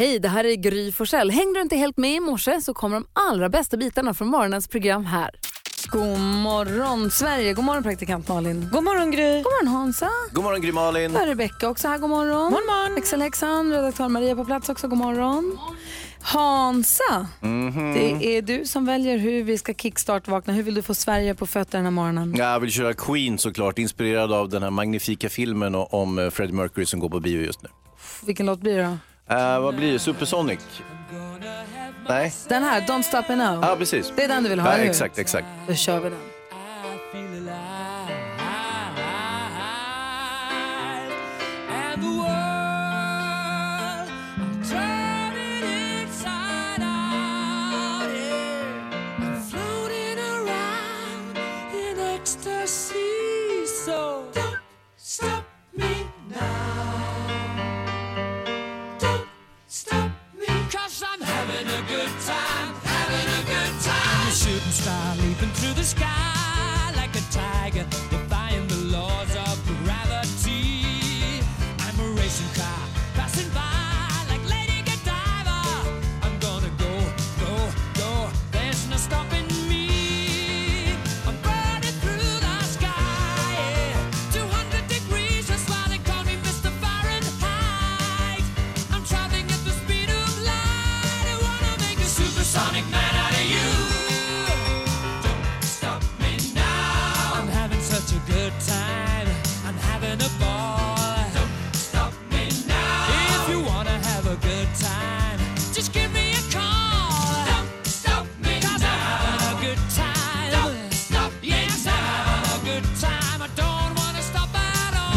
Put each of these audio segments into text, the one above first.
Hej, det här är Gry Forssell. Hängde du inte helt med i morse så kommer de allra bästa bitarna från morgonens program här. God morgon Sverige, god morgon praktikant Malin. God morgon Gry. God morgon Hansa. God morgon Gry Malin. Är Rebecka också här, god morgon. God morgon. Växelhäxan, redaktör Maria på plats också, god morgon. Hansa, Mhm. det är du som väljer hur vi ska kickstart-vakna. Hur vill du få Sverige på fötter den här morgonen? Jag vill köra Queen såklart, inspirerad av den här magnifika filmen om Freddie Mercury som går på bio just nu. Vilken låt blir det då? Eh, vad blir det? Supersonic? Nej? Den här, Don't Stop Me Now. Ja, precis. Det är den du vill ha, Ja, eller hur? exakt, exakt. Då kör vi den.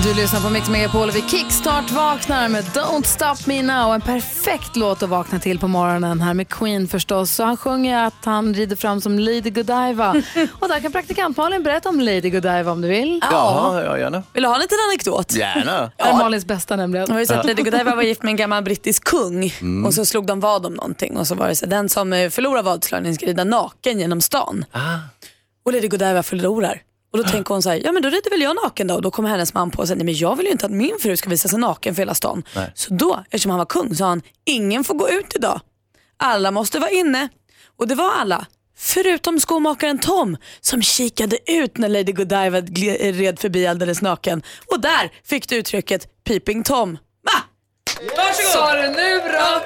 Du lyssnar på Mix Megapol och vi kickstart vaknar med Don't Stop Me Now. En perfekt låt att vakna till på morgonen här med Queen förstås. Så han sjunger att han rider fram som Lady Godiva. och där kan praktikant Malin berätta om Lady Godiva om du vill. Ja, ja gärna. Vill du ha en liten anekdot? Gärna. Det är Malins bästa nämligen. Jag har ju sett Lady Godiva var gift med en gammal brittisk kung Mm. och så slog de vad om någonting och så var det så den som eh, förlorar vadslagningen ska rida naken genom stan. Ah. Och Lady Godiva förlorar. Och då tänker hon så här, ja men då rider väl jag naken då. Och då kommer hennes man på och säger, nej men jag vill ju inte att min fru ska visa sig naken för hela stan. Nej. Så då, eftersom han var kung, sa han, ingen får gå ut idag. Alla måste vara inne. Och det var alla. Förutom skomakaren Tom som kikade ut när Lady Godiva red förbi alldeles naken. Och där fick du uttrycket Peeping Tom. Va? Sa du nu bra?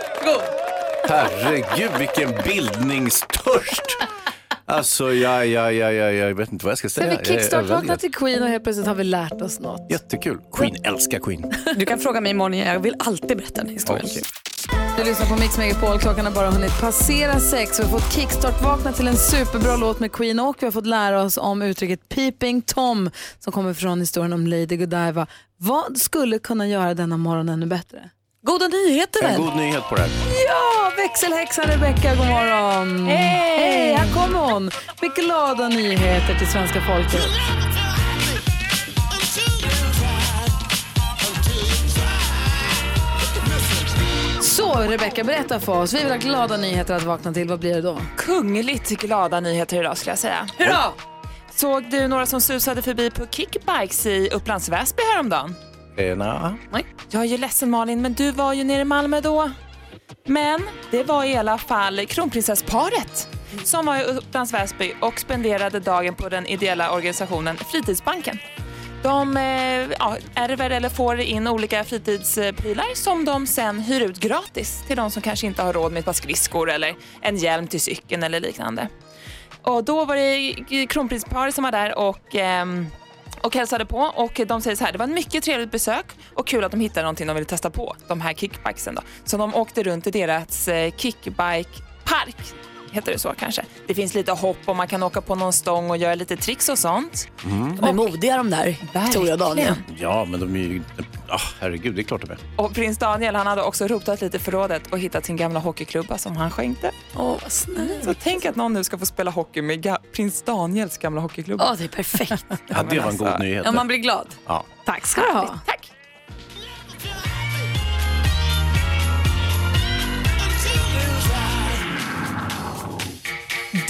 Herregud, vilken bildningstörst. Alltså, ja, ja, ja, ja, jag vet inte vad jag ska Så säga. vi är kickstart-vaknar överväldigad. till Queen och helt plötsligt har vi lärt oss något. Jättekul. Queen, älskar Queen. Du kan fråga mig imorgon, jag vill alltid berätta den historien. Okej. Du lyssnar på Mix Megapol. Klockan har bara hunnit passera sex. Vi har fått kickstart-vakna till en superbra låt med Queen och vi har fått lära oss om uttrycket Peeping Tom som kommer från historien om Lady Godiva. Vad skulle kunna göra denna morgon ännu bättre? Goda nyheter En väl? god nyhet på det här. Ja, växelhäxan Rebecca, god morgon. Hej! Hej, här kommer hon med glada nyheter till svenska folket. Så Rebecca, berätta för oss. Vi vill ha glada nyheter att vakna till. Vad blir det då? Kungligt glada nyheter idag skulle jag säga. Hurra! Såg du några som susade förbi på kickbikes i Upplands Väsby häromdagen? Eh, Nej. Jag är ju ledsen Malin, men du var ju nere i Malmö då. Men det var i alla fall kronprinsessparet som var i Upplands Väsby och spenderade dagen på den ideella organisationen Fritidsbanken. De eh, ja, ärver eller får in olika fritidsprylar som de sen hyr ut gratis till de som kanske inte har råd med ett par skridskor eller en hjälm till cykeln eller liknande. Och då var det kronprinsparet som var där och eh, och hälsade på och de säger så här, det var ett mycket trevligt besök och kul att de hittade någonting de ville testa på, de här kickbikesen då. Så de åkte runt i deras eh, kickbikepark, heter det så kanske. Det finns lite hopp och man kan åka på någon stång och göra lite tricks och sånt. De är modiga de där, tror jag Daniel. Ja, men de är ju... Ah, herregud, det är klart de är. Och prins Daniel han hade också rotat lite i förrådet och hittat sin gamla hockeyklubba som han skänkte. Åh, vad snällt. Så tänk att någon nu ska få spela hockey med ga- prins Daniels gamla hockeyklubba. Ja, det är perfekt. Ja, det var en god alltså. nyhet. Ja, man blir glad. Ja. Tack ska du ha. Tack!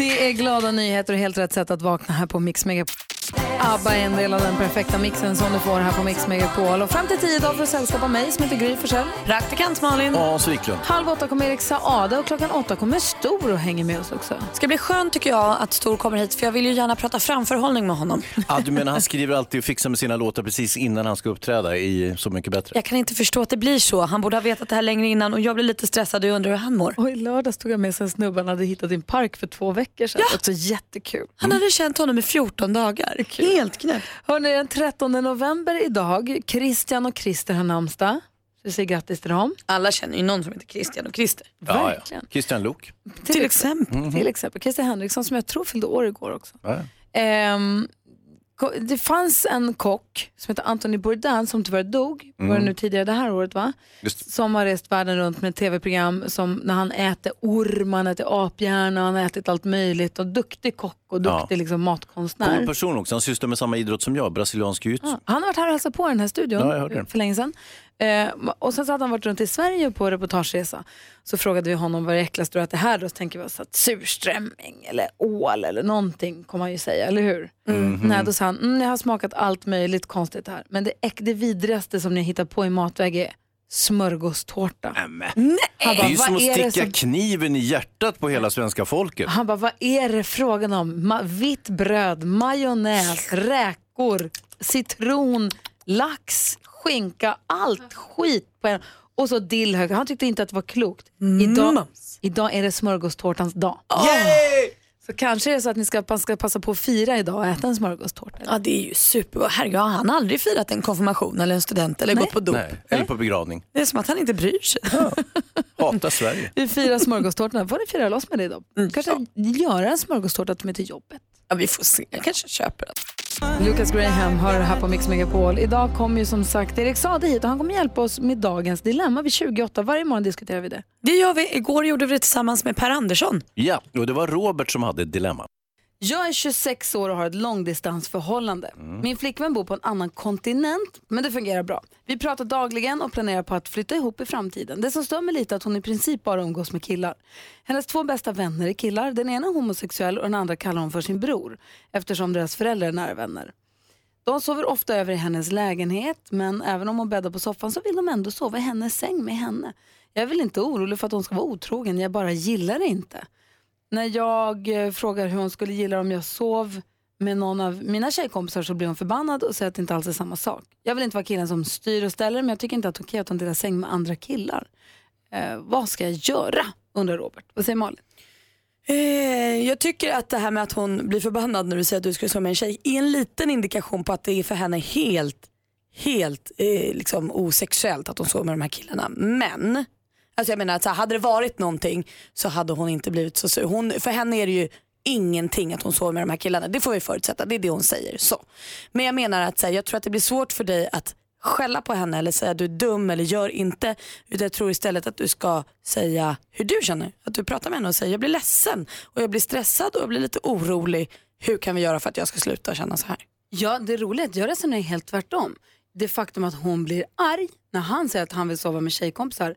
Det är glada nyheter och helt rätt sätt att vakna här på Mix Megapol. ABBA är en del av den perfekta mixen som du får här på Mix Megapol. Och fram till tio dagar får du sällskap av mig som heter Gry Forssell. Praktikant Malin. Hans Wiklund. Halv åtta kommer Erik Saade och klockan åtta kommer Stor och hänger med oss också. ska bli skönt tycker jag att Stor kommer hit för jag vill ju gärna prata framförhållning med honom. Ah, du menar han skriver alltid och fixar med sina låtar precis innan han ska uppträda i Så mycket bättre? Jag kan inte förstå att det blir så. Han borde ha vetat det här längre innan och jag blir lite stressad och undrar hur han mår. Och i lördags tog jag med sig en snubbe han hade hittat i en park för två veckor sedan. Ja. Också jättekul. Han hade känt honom i 14 dagar. Helt knäppt. Hörrni, den 13 november idag. Christian och Christer har namnsdag. Så vi säger grattis till dem. Alla känner ju någon som heter Christian och Christer. Ja, ja. Verkligen. Christian Lok. Till exempel. Till exempel Christer Henriksson som jag tror fyllde år igår också. Ja. Ehm, det fanns en kock som heter Anthony Bourdain som tyvärr dog, var det nu tidigare det här året va? Just. Som har rest världen runt med tv-program som när han äter orm, han äter aphjärna, han har ätit allt möjligt och duktig kock och Ja. duktig liksom, matkonstnär. Cool person också. Han sysslar med samma idrott som jag, brasiliansk jiu Ja, han har varit här och hälsat på i den här studion Ja, för länge sedan. Eh, och sen så hade han varit runt i Sverige på reportageresa. Så frågade vi honom vad det äckligaste du äter här då? Så tänker vi oss att surströmming eller ål eller någonting kommer han ju säga, eller hur? Nej, då sa han, mm, jag har smakat allt möjligt konstigt här. Men det, äck, det vidrigaste som ni hittar på i matväg är smörgåstårta. Han Det bara, är ju som att det sticka som kniven i hjärtat på hela svenska folket. Han bara, vad är det frågan om? Ma- vitt bröd, majonnäs, räkor, citron, lax, skinka, allt skit på en. Och så dillhög. Han tyckte inte att det var klokt. Idag, idag är det smörgåstårtans dag. Så kanske är det så att ni ska, ska passa på att fira idag och äta en smörgåstårta. Ja det är ju superbra. Herregud, har han aldrig firat en konfirmation eller en student eller gått på dop? Nej, eller på begravning. Det är som att han inte bryr sig. Hata Sverige. Vi firar smörgåstårtorna. Får ni fira loss med det idag? Kanske göra en smörgåstårta med till jobbet. Ja, vi får se, jag kanske köper den. Lucas Graham hör det här på Mix Megapol. Idag kommer ju som sagt Erik Sade hit och han kommer hjälpa oss med dagens dilemma vid 28. Varje morgon diskuterar vi det. Det gör vi. Igår gjorde vi det tillsammans med Per Andersson. Ja, och det var Robert som hade ett dilemma. Jag är 26 år och har ett långdistansförhållande. Min flickvän bor på en annan kontinent, men det fungerar bra. Vi pratar dagligen och planerar på att flytta ihop i framtiden. Det som stör mig lite är att hon i princip bara umgås med killar. Hennes två bästa vänner är killar. Den ena är homosexuell och den andra kallar hon för sin bror eftersom deras föräldrar är nära vänner. De sover ofta över i hennes lägenhet, men även om hon bäddar på soffan så vill de ändå sova i hennes säng med henne. Jag är väl inte orolig för att hon ska vara otrogen, jag bara gillar det inte. När jag eh, frågar hur hon skulle gilla om jag sov med någon av mina tjejkompisar så blir hon förbannad och säger att det inte alls är samma sak. Jag vill inte vara killen som styr och ställer men jag tycker inte att det är okej att hon delar säng med andra killar. Eh, vad ska jag göra? undrar Robert. Vad säger Malin? Eh, jag tycker att det här med att hon blir förbannad när du säger att du skulle sova med en tjej är en liten indikation på att det är för henne helt, helt eh, liksom osexuellt att hon sover med de här killarna. Men, alltså jag menar att så här, hade det varit någonting så hade hon inte blivit så sur. Hon, för henne är det ju ingenting att hon sover med de här killarna. Det får vi förutsätta, det är det hon säger. Så. Men jag menar att så här, jag tror att det blir svårt för dig att skälla på henne eller säga att du är dum eller gör inte. Utan jag tror istället att du ska säga hur du känner. Att du pratar med henne och säger jag blir ledsen och jag blir stressad och jag blir lite orolig. Hur kan vi göra för att jag ska sluta känna så här? Ja, det roliga är att jag resonerar helt tvärtom. Det faktum att hon blir arg när han säger att han vill sova med tjejkompisar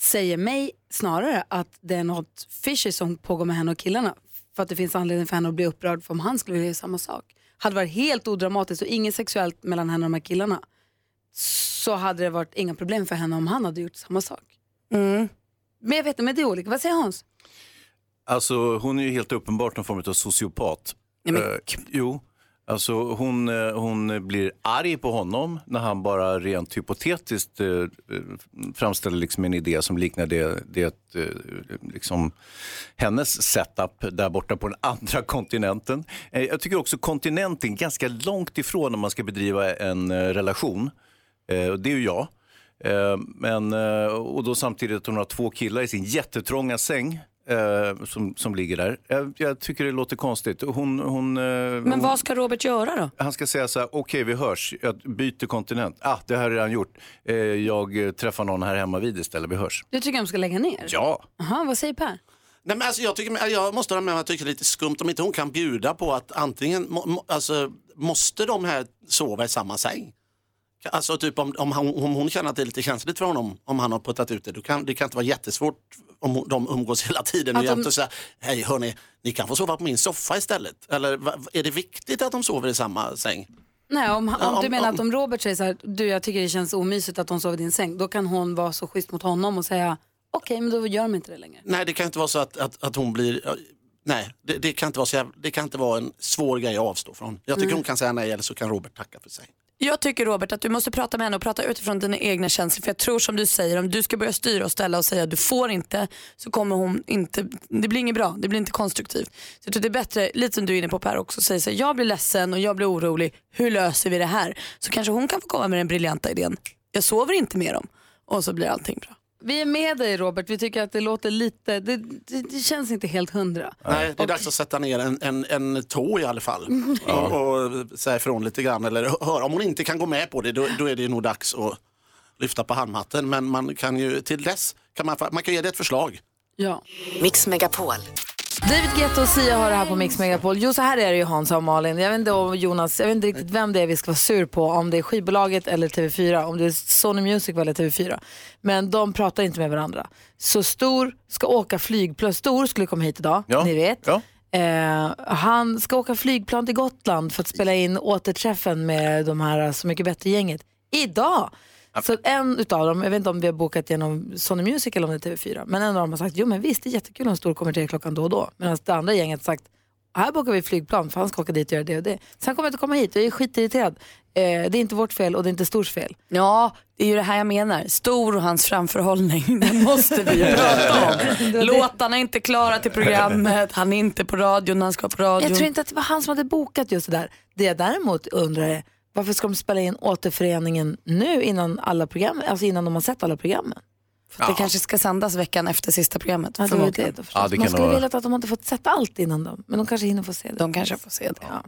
säger mig snarare att det är något fishy som pågår med henne och killarna. För att det finns anledning för henne att bli upprörd för om han skulle göra samma sak. Hade det varit helt odramatiskt och inget sexuellt mellan henne och de här killarna så hade det varit inga problem för henne om han hade gjort samma sak. Mm. Men jag vet inte, men det är olika. Vad säger Hans? Alltså hon är ju helt uppenbart någon form av sociopat. Nej, men- Eh, jo, alltså hon, eh, hon blir arg på honom när han bara rent hypotetiskt eh, framställer liksom en idé som liknar det, det eh, liksom hennes setup där borta på den andra kontinenten. Eh, jag tycker också kontinenten är ganska långt ifrån när man ska bedriva en eh, relation. Eh, det är ju jag. Men, och då samtidigt att hon har två killar i sin jättetrånga säng. Eh, som, som ligger där. Jag, jag tycker det låter konstigt. Hon, hon, eh, Men hon, vad ska Robert göra då? Han ska säga så här, okej vi hörs, jag byter kontinent. Ah, det här har jag redan gjort. Eh, jag träffar någon här hemma vid istället, vi hörs. Du tycker de ska lägga ner? Ja, Aha, vad säger Per? Nej, men alltså, jag, tycker, jag måste hålla med om att jag tycker det är lite skumt om inte hon kan bjuda på att antingen må, må, alltså, måste de här sova i samma säng. Alltså typ om, om, han, om hon känner att det är lite känsligt för honom om han har puttat ut det. Då kan, det kan inte vara jättesvårt om de umgås hela tiden och Att de- säger hej hörni, ni kan få sova på min soffa istället. Eller är det viktigt att de sover i samma säng? Nej, om, om, Ja, du om- menar om- att om Robert säger så här, du jag tycker det känns omysigt att hon sover i din säng, då kan hon vara så schysst mot honom och säga, okej men då gör de inte det längre. Nej, det kan inte vara så att, att, att hon blir... Nej, det, det, kan inte vara så det kan inte vara en svår grej att avstå från. Jag tycker hon kan säga nej eller så kan Robert tacka för sig. Jag tycker Robert att du måste prata med henne och prata utifrån dina egna känslor. För jag tror som du säger, om du ska börja styra och ställa och säga att du får inte, så kommer hon inte, det blir inget bra, det blir inte konstruktivt. Så jag tror det är bättre, lite som du är inne på Per också, säga så här, jag blir ledsen och jag blir orolig, hur löser vi det här? Så kanske hon kan få komma med den briljanta idén, jag sover inte med dem och så blir allting bra. Vi är med dig Robert, vi tycker att det låter lite, det, det, det känns inte helt hundra. Nej, det är dags att sätta ner en, en, en tå i alla fall och, och säga ifrån lite grann. Eller höra, om hon inte kan gå med på det då, då är det nog dags att lyfta på handmatten. Men man kan ju till dess kan man, man kan ge det ett förslag. Ja. Mix Megapol. David Guetta och Sia har det här på Mix Megapol. Jo, så här är det ju Hansa och Malin. Jag vet inte om Jonas, jag vet inte riktigt vem det är vi ska vara sur på. Om det är skivbolaget eller TV4, om det är Sony Music eller TV4. Men de pratar inte med varandra. Så Stor ska åka flygplan. Stor skulle komma hit idag, Ja. ni vet. Ja. Eh, han ska åka flygplan till Gotland för att spela in återträffen med de här Så mycket bättre-gänget. Idag! Så en utav dem, jag vet inte om vi har bokat genom Sony Music eller om det är TV4, men en av dem har sagt jo men visst det är jättekul om Stor kommer till klockan då och då. Medan det andra gänget har sagt här bokar vi flygplan för han ska åka dit och göra det och det. Han kommer inte komma hit och jag är skitirriterad. Eh, det är inte vårt fel och det är inte Stors fel. Ja, det är ju det här jag menar. Stor och hans framförhållning, den måste vi ju prata om. Låtarna är inte klara till programmet, han är inte på radion när han ska på radion. Jag tror inte att det var han som hade bokat just det där. Det jag däremot undrar är varför ska de spela in återföreningen nu innan alla program, alltså innan de har sett alla programmen? För att Det kanske ska sändas veckan efter sista programmet. Ja, det var det då. Ja, det Man skulle vara- vilja att de inte fått sett allt innan dem, men de kanske hinner få se det. De kanske får se det. Ja.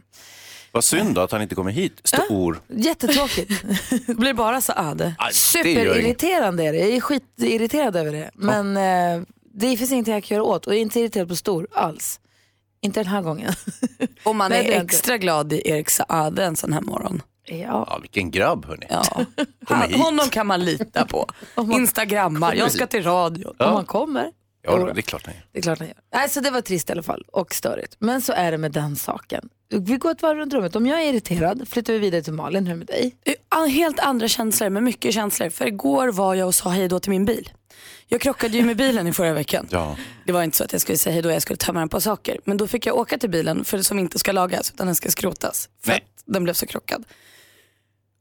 Vad synd då att han inte kommer hit. Stor. Jättetråkigt. Det blir bara så öde. Aj. Superirriterande är det. Jag är skitirriterad över det. Men eh, det finns ingenting jag kan göra åt och jag är inte irriterad på Stor alls. Inte den här gången. Och man Nej, är är inte. extra glad i Erik Saade en sån här morgon. Ja. Ja, vilken grabb hörni. Ja. Han, hit. honom kan man lita på. Instagrammar, jag ska till radion. Om man kommer. Ja, det är klart han gör. Det är klart han gör. Nej, så det var trist i alla fall och störigt. Men så är det med den saken. Vi går ett varv runt rummet. Om jag är irriterad flyttar vi vidare till Malin. Hur är det med dig? Helt andra känslor, men mycket känslor. För igår var jag och sa hej då till min bil. Jag krockade ju med bilen i förra veckan. Ja. Det var inte så att jag skulle säga hej då, jag skulle tömma den på saker. Men då fick jag åka till bilen för som inte ska lagas utan den ska skrotas. För Nej. att den blev så krockad.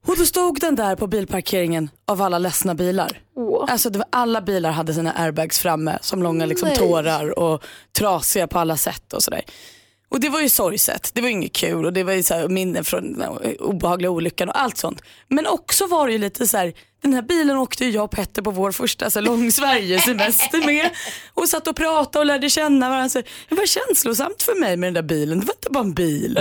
Och då stod den där på bilparkeringen av alla ledsna bilar. Alltså det var, alla bilar hade sina airbags framme som långa liksom, Nej. tårar och trasiga på alla sätt och sådär. Och det var ju sorgset, det var inget kul och det var ju så här minnen från den obehagliga olyckan och allt sånt. Men också var det ju lite så här, den här bilen åkte ju jag och Petter på vår första så här, lång Sverige-semester med och satt och pratade och lärde känna varandra. Så Det var känslosamt för mig med den där bilen, det var inte bara en bil.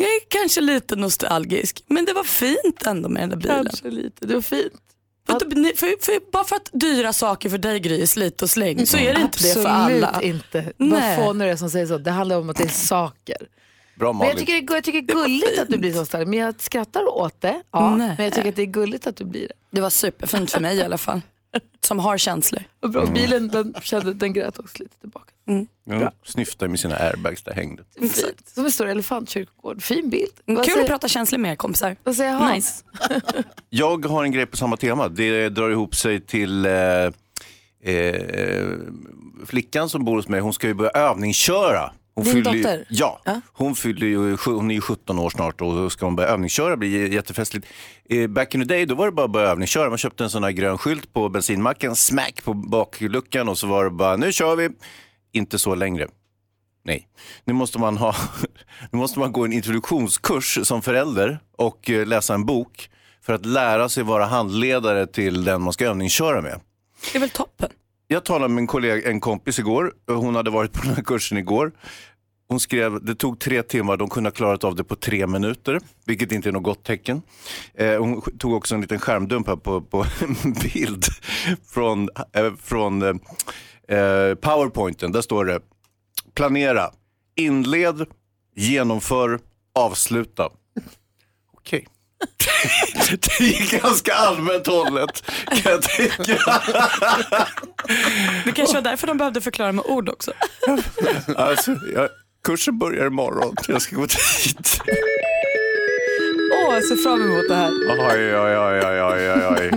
Jag är kanske lite nostalgisk, men det var fint ändå med den där bilen. Kanske lite. Det var fint. För att, ni- för, för, bara för att dyra saker för dig Gry är slit och släng så är det inte det för alla. Absolut inte. Nej. Vad fånig du är som säger så. Det handlar om att det är saker. Bra Men jag tycker, det är, jag tycker det är gulligt att du blir så stark. Men jag skrattar åt det. Ja, Nej. men jag tycker att det är gulligt att du blir det. Det var superfint för mig i alla fall. Som har känslor. Och bra. Bilen den, kände, den grät också lite tillbaka. Ja, snyftar med sina airbags där hängde. Fint. Som en stor elefantkyrkogård. Fin bild. Vad Kul säger, att prata känslor med er kompisar. vad säger Hans? Nice. Jag har en grej på samma tema. Det drar ihop sig till eh, eh, flickan som bor hos mig. Hon ska ju börja övningsköra. Hon Din fyller dotter? Ja, Ja. hon, fyller ju, hon är ju 17 år snart och då ska hon börja övningsköra. Det blir jättefestligt. Eh, back in the day då var det bara att börja övningsköra. Man köpte en sån här grön skylt på bensinmacken, smack på bakluckan och så var det bara nu kör vi. Inte så längre. Nej, nu måste man, ha, nu måste man gå en introduktionskurs som förälder och eh, läsa en bok för att lära sig vara handledare till den man ska övningsköra med. Det är väl toppen. Jag talade med en, kollega, en kompis igår, hon hade varit på den här kursen igår. Hon skrev, det tog tre timmar, de kunde ha klarat av det på tre minuter, vilket inte är något gott tecken. Eh, hon tog också en liten skärmdump här på, på en bild från, eh, från eh, eh, powerpointen. Där står det, planera, inled, genomför, avsluta. Okej, Det är ganska allmänt hållet kan jag tycka. Det kanske var därför de behövde förklara med ord också. Alltså, jag, kursen börjar imorgon. Jag ska gå dit. Åh, jag ser fram emot det här. Oj, oj, oj, oj, oj, oj, oj.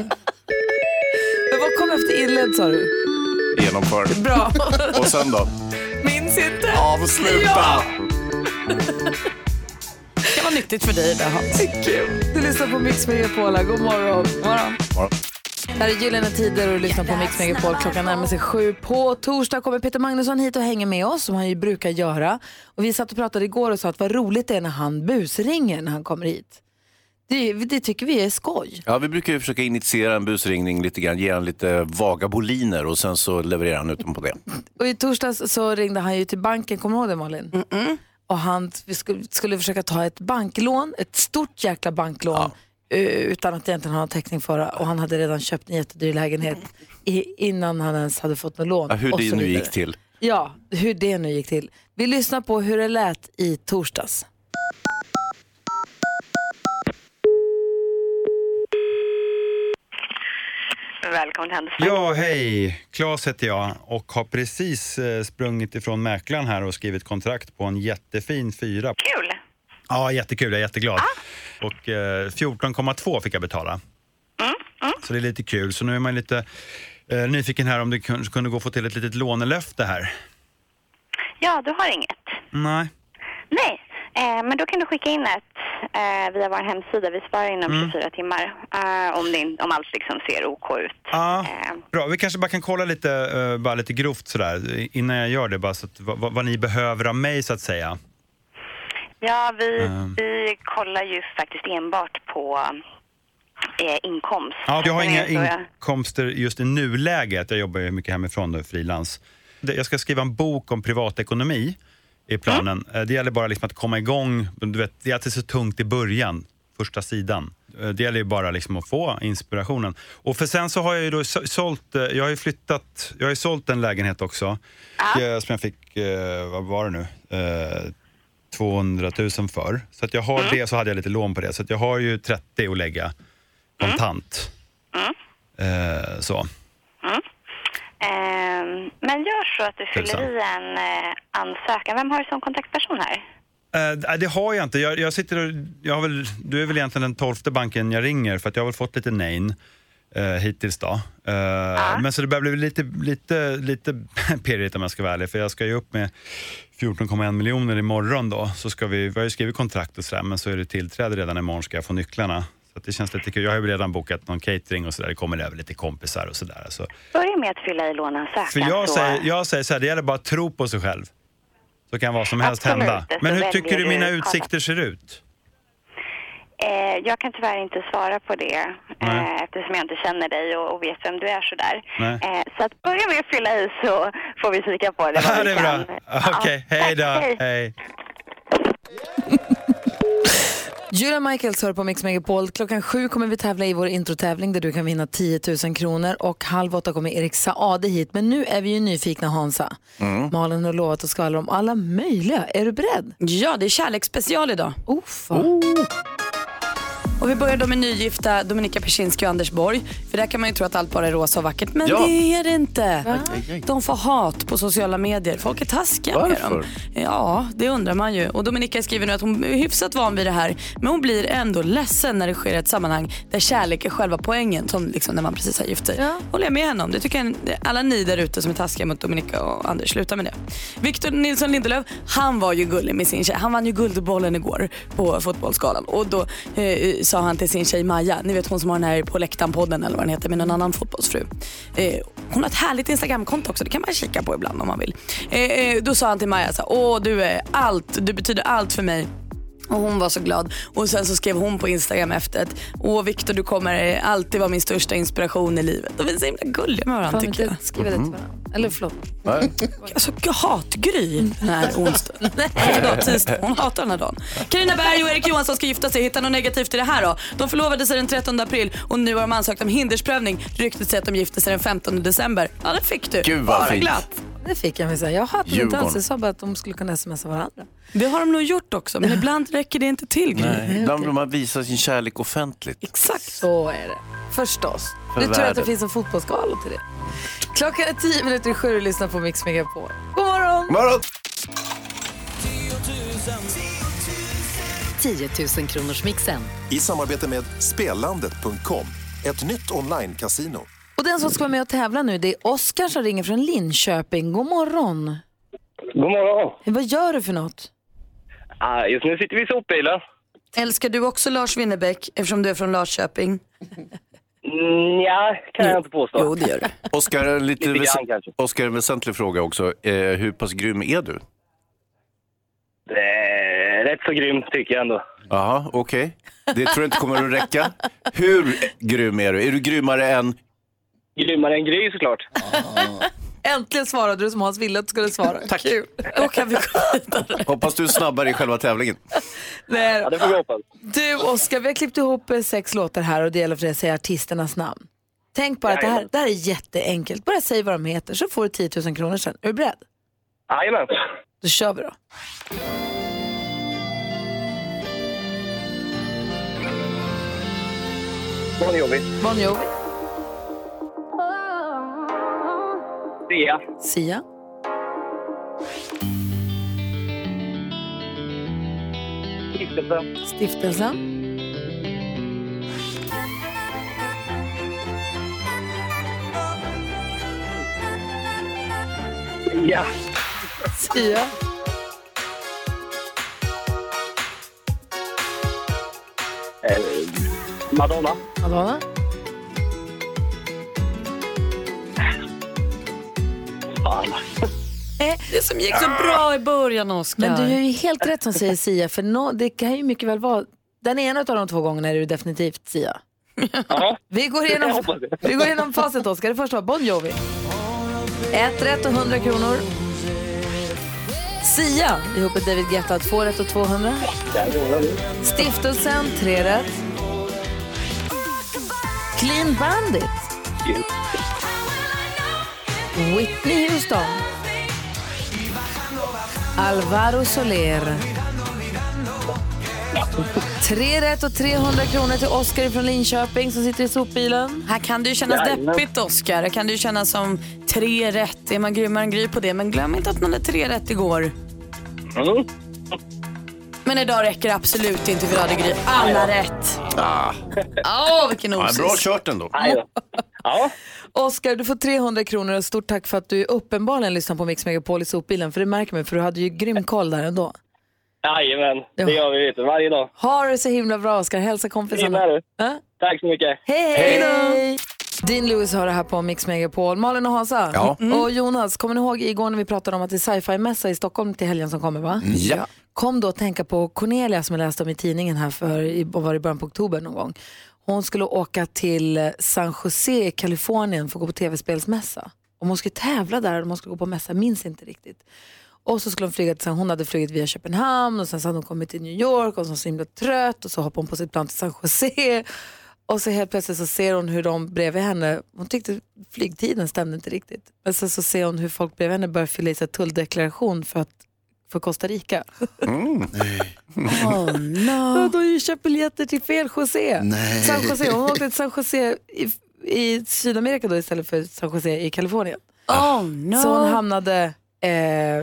Men vad kom efter inledd sa du? Genomför. Bra. Och sen då? Minns inte. Avsluta! Det kan vara nyttigt för dig det Hans. Du lyssnar på Mix Megapol. här. God morgon. Morgon. Det här är Gyllene Tider och du lyssnar på Mix Megapol. Klockan närmar sig sju. På torsdag kommer Peter Magnusson hit och hänger med oss som han ju brukar göra. Och vi satt och pratade igår och sa att vad roligt det är när han busringer när han kommer hit. Det, det tycker vi är skoj. Ja, vi brukar ju försöka initiera en busringning lite grann, ge han lite vaga boliner och sen så levererar han utom på det. Och i torsdags så ringde han ju till banken, kommer du ihåg det Malin? Och han vi skulle, skulle försöka ta ett banklån, ett stort jäkla banklån. eh, Utan att egentligen ha någon täckning för det. Och han hade redan köpt en jättedyr lägenhet i, innan han ens hade fått något lån. Ja, hur det nu gick till. Ja, hur det nu gick till. Vi lyssnar på hur det lät i torsdags. Välkommen till Handelsbanken. Ja, hej. Claes heter jag och har precis eh, sprungit ifrån mäklaren här och skrivit kontrakt på en jättefin fyra. Kul! Ja, jättekul. Jag är jätteglad. Och eh, 14,2 fick jag betala. Så det är lite kul. Så nu är man lite eh, nyfiken här om det kun- kunde gå att få till ett litet lånelöfte här. Ja, du har inget? Nej. Nej, eh, men då kan du skicka in ett eh, via vår hemsida. Vi svarar inom Mm. 24 timmar eh, om, det, om allt liksom ser OK ut. Ja, Eh, bra. Vi kanske bara kan kolla lite, eh, bara lite grovt sådär innan jag gör det. Bara så att, vad, vad- ni behöver av mig så att säga. ja, vi, Ehm. vi kollar ju faktiskt enbart på inkomst. Ja, jag har inga inkomster just i nuläget. Jag jobbar ju mycket hemifrån nu, frilans. Jag ska skriva en bok om privatekonomi i planen. Eh, Det gäller bara liksom att komma igång. Du vet, det är alltid så tungt i början, första sidan. Eh, Det gäller ju bara liksom att få inspirationen. Och för sen så har jag ju då så- sålt, eh, jag har ju flyttat, jag har ju sålt en lägenhet också. eh, Som jag fick, vad var det nu? Eh, 200 000 för. Så att jag har det, så hade jag lite lån på det. Så att jag har ju 30 att lägga kontant. Eh, så. Ehm, men gör så att du fyller i en eh, ansökan. Vem har du som kontaktperson här? Eh, det har jag inte. Jag, jag sitter och, jag har väl, du är väl egentligen den tolfte banken jag ringer för att jag har väl fått lite nej eh, hittills då. Eh, Men så det börjar bli lite, lite, lite pirrigt om jag ska vara ärlig för jag ska ju upp med 14,1 miljoner imorgon då. Så ska vi, vi har ju skrivit kontrakt och sådär men så är det tillträde redan imorgon ska jag få nycklarna. Så det känns lite kul. Jag har ju redan bokat någon catering och sådär. Det kommer över lite kompisar och sådär. Så. Börja med att fylla i låneansökan. För jag så- säger, jag säger så här, det gäller bara att tro på sig själv. Så kan vad som helst Absolut, hända. Men hur tycker du mina utsikter ser ut? Eh, jag kan tyvärr inte svara på det eh, Nej. eftersom jag inte känner dig och, vet vem du är sådär. Nej. Eh, så att börja med att fylla i så får vi kika på det. Ja, det är bra. Okej, Ja, hej då. hej. Hej. Julia Michaels hör på Mix Megapol. Klockan sju kommer vi tävla i vår introtävling där du kan vinna 10 000 kronor och halv åtta kommer Erik Saade hit. Men nu är vi ju nyfikna Hansa. Malin har lovat att skvallra om alla möjliga. Är du beredd? Ja, det är kärleksspecial idag. Oh, fan. Och vi börjar då med nygifta Dominika Persinski och Anders Borg. För där kan man ju tro att allt bara är rosa och vackert. Men Ja. det är det inte. De får hat på sociala medier. Folk är taskiga med Varför? dem. Ja, det undrar man ju. Och Dominika skriver nu att hon är hyfsat van vid det här. Men hon blir ändå ledsen när det sker i ett sammanhang där kärlek är själva poängen. Som liksom när man precis har gift sig. Ja. Håller jag med henne om. Det tycker jag alla ni där ute som är taskiga mot Dominika och Anders, sluta med det. Victor Nilsson Lindelöf, han var ju gullig med sin tjej. Han vann ju Guldbollen igår på Fotbollsgalan. Och då eh, sa han till sin tjej Maja, ni vet hon som har den här På läktaren-podden eller vad den heter med någon annan fotbollsfru. Eh, hon har ett härligt Instagramkonto också, det kan man kika på ibland om man vill. Eh, eh, då sa han till Maja så åh du är allt, du betyder allt för mig. Och hon var så glad. Och sen så skrev hon på Instagram efter att Åh Viktor du kommer alltid vara min största inspiration i livet. De är så himla gulliga med varandra Fan, tycker jag. skriva det till varandra. Eller förlåt. Nej. Alltså hatgry den här onsdagen. Förlåt, tisdag. Hon hatar den här dagen. Carina Berg och Erik Johansson ska gifta sig. Hitta något negativt i det här då. De förlovade sig den 13 april och nu har de ansökt om hindersprövning. Ryktet säger att de gifte sig den 15 december. Ja, det fick du. Gud, vad fint. Det fick jag mig säga. Jag hade inte alls. Jag sa bara att de skulle kunna smsa varandra. Det har de nog gjort också, men ibland räcker det inte till. Nej. Ibland vill man visa sin kärlek offentligt. Exakt. Så är det. Förstås. För du tror att det finns en fotbollsskala till det. Klockan är tio minuter i sju och lyssnar på Mix Megapol. God morgon! Morgon! 10 000 kronors mixen. I samarbete med Spelandet.com, ett nytt online-casino. Och den som ska vara med och tävla nu det är Oskar som ringer från Linköping. God morgon! God morgon. Vad gör du för något? Ah, just nu sitter vi i sopbilen. Älskar du också Lars Winnerbäck eftersom du är från Larköping? Mm, ja, kan jag inte påstå. Jo, det gör du. Oskar, lite Lite väs- grann kanske. Oskar, en väsentlig fråga också. Eh, hur pass grym är du? Det är rätt så grymt tycker jag ändå. Jaha, okej. Det tror jag inte kommer att räcka. Hur grym är du? Är du grymmare än... Grymmare än Gry såklart. Äntligen svarade du som Hans ville att du skulle svara. Tack. Kul. Då kan vi gå vidare. Hoppas du är snabbare i själva tävlingen. Nej, Ja, det får vi hoppas. Du Oskar, vi har klippt ihop eh, sex låtar här och det gäller för dig att säga artisternas namn. Tänk bara att det här, det här är jätteenkelt. Bara säg vad de heter så får du 10 000 kronor sen. Är du beredd? Jajamän. Då kör vi då. Bon Jovi. Bon Jovi, Sia. Sia, Stiftelsen. Stiftelsen, Ja. Sia, Eh, Madonna. Madonna, Fan. Det som gick så bra i början Oskar. Men du är ju helt rätt som säger Sia, för no, det kan ju mycket väl vara, den ena av de två gångerna är du definitivt Sia. Ja. Vi går igenom, vi går igenom facit Oskar. Det första var Bon Jovi. Ett rätt och 100 kronor. Sia ihop med David Guetta, två rätt och 200. Stiftelsen, tre rätt. Clean Bandit. Whitney Houston. Alvaro Soler. Tre rätt och 300 kronor till Oskar från Linköping som sitter i sopbilen. Här kan det ju kännas Jajamän. deppigt Oskar. Här kan det ju kännas som tre rätt. Är man grymmare än Gry på det. Men glöm inte att man hade tre rätt igår. Mm. Men idag räcker det absolut inte för hade Gry alla rätt. Ah, Åh, vilken ja, osis. bra kört ändå. Ja. Oskar, du får 300 kronor och stort tack för att du uppenbarligen lyssnar på Mix Megapol i sopbilen. För det märker man, för du hade ju grym koll där ändå. Jajamän. Ja. Det gör vi vet du, varje dag. Ha det så himla bra Oskar, hälsa kompisarna. Du. Ja? Tack så mycket. Hej, hej! Dean Lewis har det här på Mix Megapol. Malin och Hansa Ja. och Jonas, kommer ni ihåg igår när vi pratade om att det är sci-fi-mässa i Stockholm till helgen som kommer va? Ja. Kom då att tänka på Cornelia som jag läste om i tidningen här för var det, i början på oktober någon gång. Hon skulle åka till San Jose i Kalifornien för att gå på tv-spelsmässa. Och hon skulle tävla där och hon skulle gå på mässa, minns inte riktigt. Och så skulle hon flyga till, hon hade flugit via Köpenhamn och sen så hade hon kommit till New York och så var så himla trött och så hoppade hon på sitt plan till San Jose. Och så helt plötsligt så ser hon hur de bredvid henne, hon tyckte flygtiden stämde inte riktigt. Men sen så ser hon hur folk bredvid henne börjar fylla i sig tulldeklaration för, att, för Costa Rica. Oh, Ja, no. de har ju köpt biljetter till fel José. Nej. San Jose. Hon åkte till San Jose i, i Sydamerika då istället för San Jose i Kalifornien. Oh, no. Så hon hamnade eh,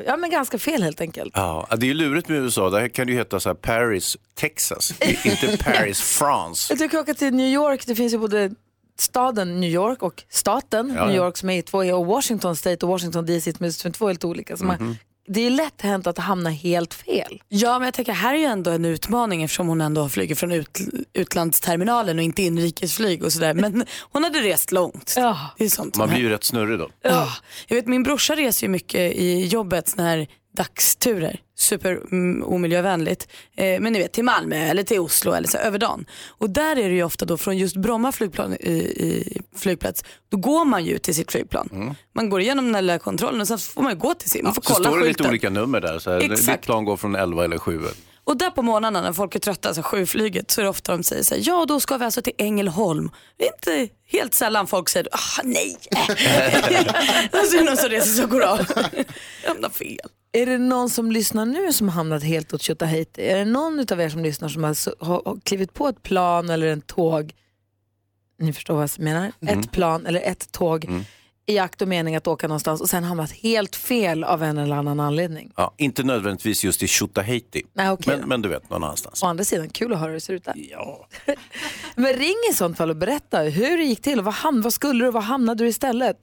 ja, men ganska fel helt enkelt. Ja, det är ju lurigt med USA. Där kan det ju heta så här Paris, Texas. inte Paris, France. Jag tycker åka till New York, det finns ju både staden New York och staten Ja, New ja. York som är två och Washington State och Washington DC som är två helt olika. Så Mhm. man, det är lätt hänt att hamna helt fel. Ja, men jag tänker här är ju ändå en utmaning eftersom hon ändå flyger från ut, utlandsterminalen och inte inrikesflyg och sådär. Men hon hade rest långt. Ja. Det är sånt Man blir ju rätt snurrig då. Ja. Jag vet min brorsa reser ju mycket i jobbet såna här dagsturer. Super mm, omiljövänligt. Eh, men ni vet till Malmö eller till Oslo eller så över dagen. Och där är det ju ofta då från just Bromma flygplan, i, i flygplats. Då går man ju till sitt flygplan. Man går igenom den här lilla kontrollen och sen får man ju gå till sin. Man får Så kolla står det lite skylten. olika nummer där. Så här, Exakt. ditt plan går från 11 eller 7. Och där på morgnarna när folk är trötta, alltså sjöflyget, så är det ofta de säger så här, ja då ska vi alltså till Ängelholm. Det är inte helt sällan folk säger, ah nej. alltså är det någon som reser sig och går av. Jag hamnar fel. Är det någon som lyssnar nu som har hamnat helt åt Tjotahejti? Är det någon av er som lyssnar som har, har, klivit på ett plan eller en tåg, ni förstår vad jag menar, Mm. ett plan eller ett tåg i akt och mening att åka någonstans och sen hamnat helt fel av en eller annan anledning? Ja, inte nödvändigtvis just i Tjotahejti, Nej, okej men, men du vet någon annanstans. Å andra sidan, kul att höra hur det ser ut där. Ja. Men ring i sånt fall och berätta hur det gick till. och Vad, ham- vad skulle du, vad hamnade du istället?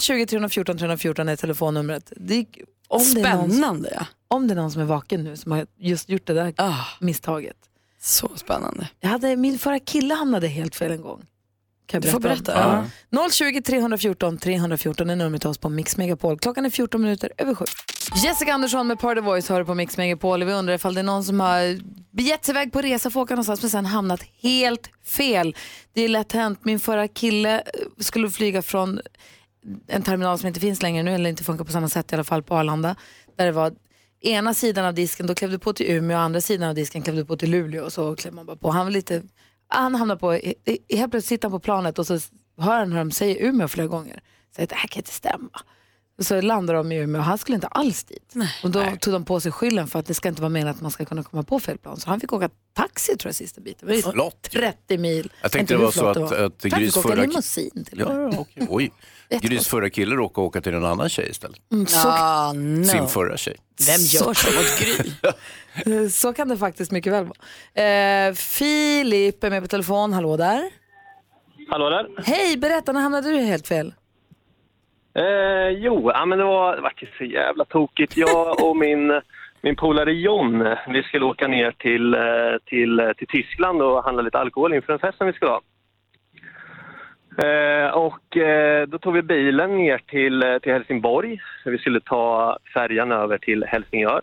020 314 314 är telefonnumret. Det, gick- om det är någon, Spännande om det är någon som är vaken nu som har just gjort det där Ah, misstaget. så spännande. Jag hade, min förra kille hamnade helt fel en gång. Kan jag Du får berätta berätta. Ja. 020 314 314 är numret till oss på Mix Megapol. Klockan är 14 minuter över sju. Jessica Andersson med Part of Voice hör på Mix Megapol. Vi undrar ifall det är någon som har begett sig iväg på resa för att åka någonstans men sen hamnat helt fel. Det är lätt hänt. Min förra kille eh, skulle flyga från en terminal som inte finns längre nu eller inte funkar på samma sätt i alla fall på Arlanda. Där det var ena sidan av disken, då klev du på till Umeå och andra sidan av disken klev du på till Luleå och så klev man bara på. Han var lite, han hamnade på, helt plötsligt sitter han på planet och så hör han hur de säger Umeå flera gånger. Så det här kan inte stämma. Och så landar de i Umeå och han skulle inte alls dit. och då tog de på sig skylden för att det ska inte vara meningen att man ska kunna komma på fel plan. Så han fick åka taxi tror jag sista biten. Det var ju Flott. 30 mil. Jag tänkte det var så att, Han fick åka limousin till. Ja, okej. Oj. Grys förra kille råkade åka till en annan tjej istället. Mm, så, Ah, no. Sin förra tjej. Vem gör så mot Gry? så kan det faktiskt mycket väl vara. Eh, Filip är med på telefon. Hallå där. Hallå där. Hej, berätta, när hamnade du helt fel? Eh, jo, ja, men det var, det var så jävla tokigt. Jag och min, min polare John, vi skulle åka ner till, eh, till, eh, till Tyskland och handla lite alkohol inför en fest som vi skulle ha. Eh, och eh, då tog vi bilen ner till, eh, till Helsingborg. Vi skulle ta färjan över till Helsingör.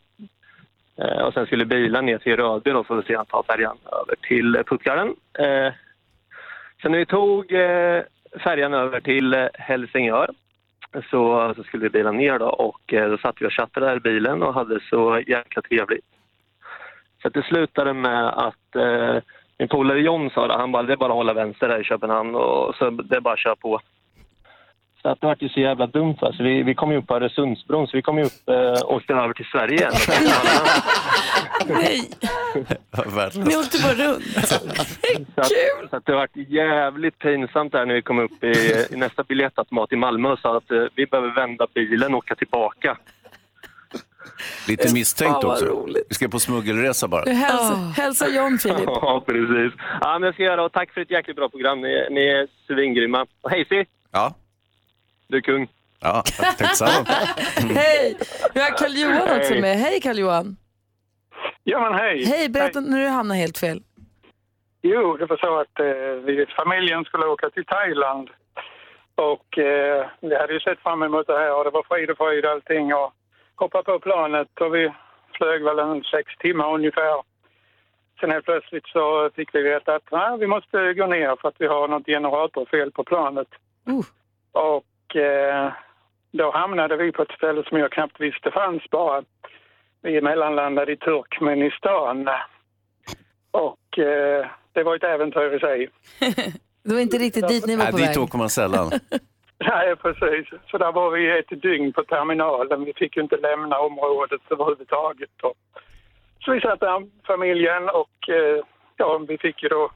Eh, och sen skulle bilen ner till Rödby då för att sedan ta färjan över till eh, Puttgarden. Eh, sen när vi tog färjan över till Helsingör så, så skulle vi bilen ner då och då satt vi och chattade där i bilen och hade så jäkla trevligt. Så att det slutade med att eh, min polare John sa det, han bara det är bara att hålla vänster där i Köpenhamn och så det är bara att köra på. Så att det var ju så jävla dumt va? så vi, vi kom ju upp på Öresundsbron så vi kom ju upp eh, och åkte över till Sverige igen. Nej, ni åkte bara runt. Så att, så att det var jävligt pinsamt där när vi kom upp i, i nästa biljettautomat i Malmö och sa att eh, vi behöver vända bilen och åka tillbaka. Lite misstänkt vad också. roligt. Vi ska på smuggelresa bara. Hälsa, hälsa John, Filip. Ja, precis. Ja, men jag ska göra och tack för ett jäkligt bra program. Ni, ni är svingrymma. Och hej Si, Ja, du är kung. ja tack detsamma. Hej! Vi har Karl-Johan också med. Hej Karl-Johan. Ja, men hej. Hej, berätta när du hamnade helt fel. Jo, det var så att eh, vi, familjen skulle åka till Thailand. Och eh, vi hade ju sett fram emot det här och det var frid och fröjd allting. Och hoppade på planet och vi flög väl en sex timmar ungefär. Sen helt plötsligt så fick vi veta att nej, vi måste gå ner för att vi har något generatorfel på planet. Uh. Och eh, då hamnade vi på ett ställe som jag knappt visste fanns bara. Vi mellanlandade i Turkmenistan. Och eh, det var ett äventyr i sig. Det var inte riktigt dit ni var Nej, på dit väg. åker man sällan. Nej, precis. Så där var vi ett dygn på terminalen. Vi fick ju inte lämna området överhuvudtaget. Och så vi satt där, familjen, och eh, ja, vi fick ju då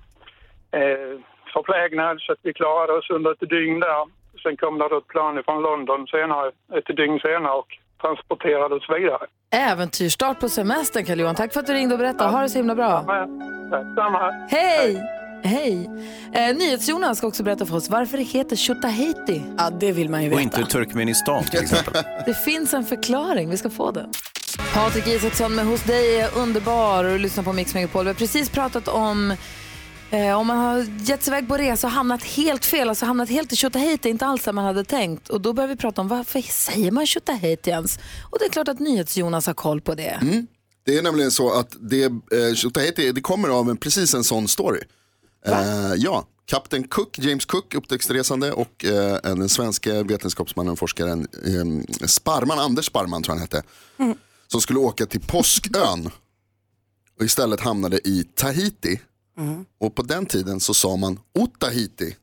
eh, förplägnad så att vi klarade oss under ett dygn där. Sen kom det då ett plan från London senare, ett dygn senare och transporterade oss vidare. Äventyrsstart på semestern Karl-Johan. Tack för att du ringde och berättade. Ha det så himla bra. Men, samma. Hej! Hej! Eh, NyhetsJonas ska också berätta för oss varför det heter Tjotahejti. Ja, det vill man ju Och veta. inte Turkmenistan till exempel. Det finns en förklaring, vi ska få den. Patrik Isaksson med Hos dig är underbar och lyssnar på Mix Megapol. Vi har precis pratat om eh, om man har gett sig iväg på resa och hamnat helt fel, alltså hamnat helt i Tjotahejti, inte alls som man hade tänkt. Och då börjar vi prata om varför säger man Tjotahejti ens? Och det är klart att NyhetsJonas har koll på det. Det är nämligen så att det, eh, det kommer av en, precis en sån story. Eh, ja, Kapten Cook, James Cook, upptäcktsresande och eh, den svenska vetenskapsmannen och forskaren eh, Sparman, Anders Sparman tror jag han hette. Som skulle åka till Påskön. och istället hamnade i Tahiti. Och på den tiden så sa man Otahiti.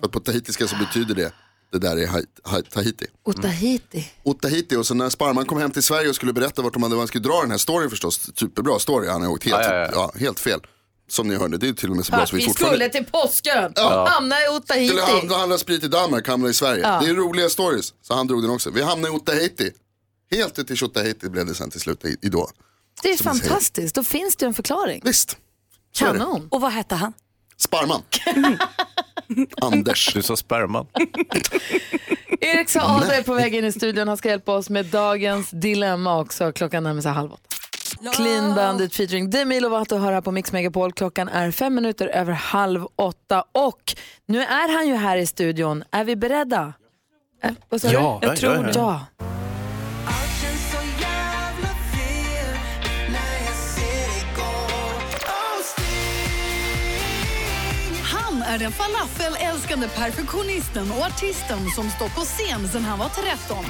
För att på tahitiska så betyder det, det där är Tahiti. Otahiti. Otahiti och så när Sparman kom hem till Sverige och skulle berätta vart de hade, han skulle dra den här storyn förstås, superbra story, han har åkt helt, Ja, ja, ja, helt fel. Som ni hörde, det är till och med så bra Att så vi vi fortfarande skulle till påskön Ja. hamna i Otahiti. skulle handla, handla sprit i Danmark, hamna i Sverige. Ja. Det är roliga stories, så han drog den också. Vi hamnade i Otahiti. Helt ute i Tjotahejti blev det sen till slut i- idag. Det är Som fantastiskt, då finns det ju en förklaring. Visst. Så. Kanon. Och vad hette han? Sparman. Anders. Du sa sperman. Erik Saade är på väg in i studion. Han ska hjälpa oss med dagens dilemma också. Klockan närmar sig halv åtta. Clean Bandit featuring Demi Lovato hör här på Mix Megapol. Klockan är fem minuter över halv åtta och nu är han ju här i studion. Är vi beredda? Äh, vad sa du? Ja. Jag Ja, tror det. ja. Är den falafelälskande perfektionisten och artisten som stått på scen sedan han var 13.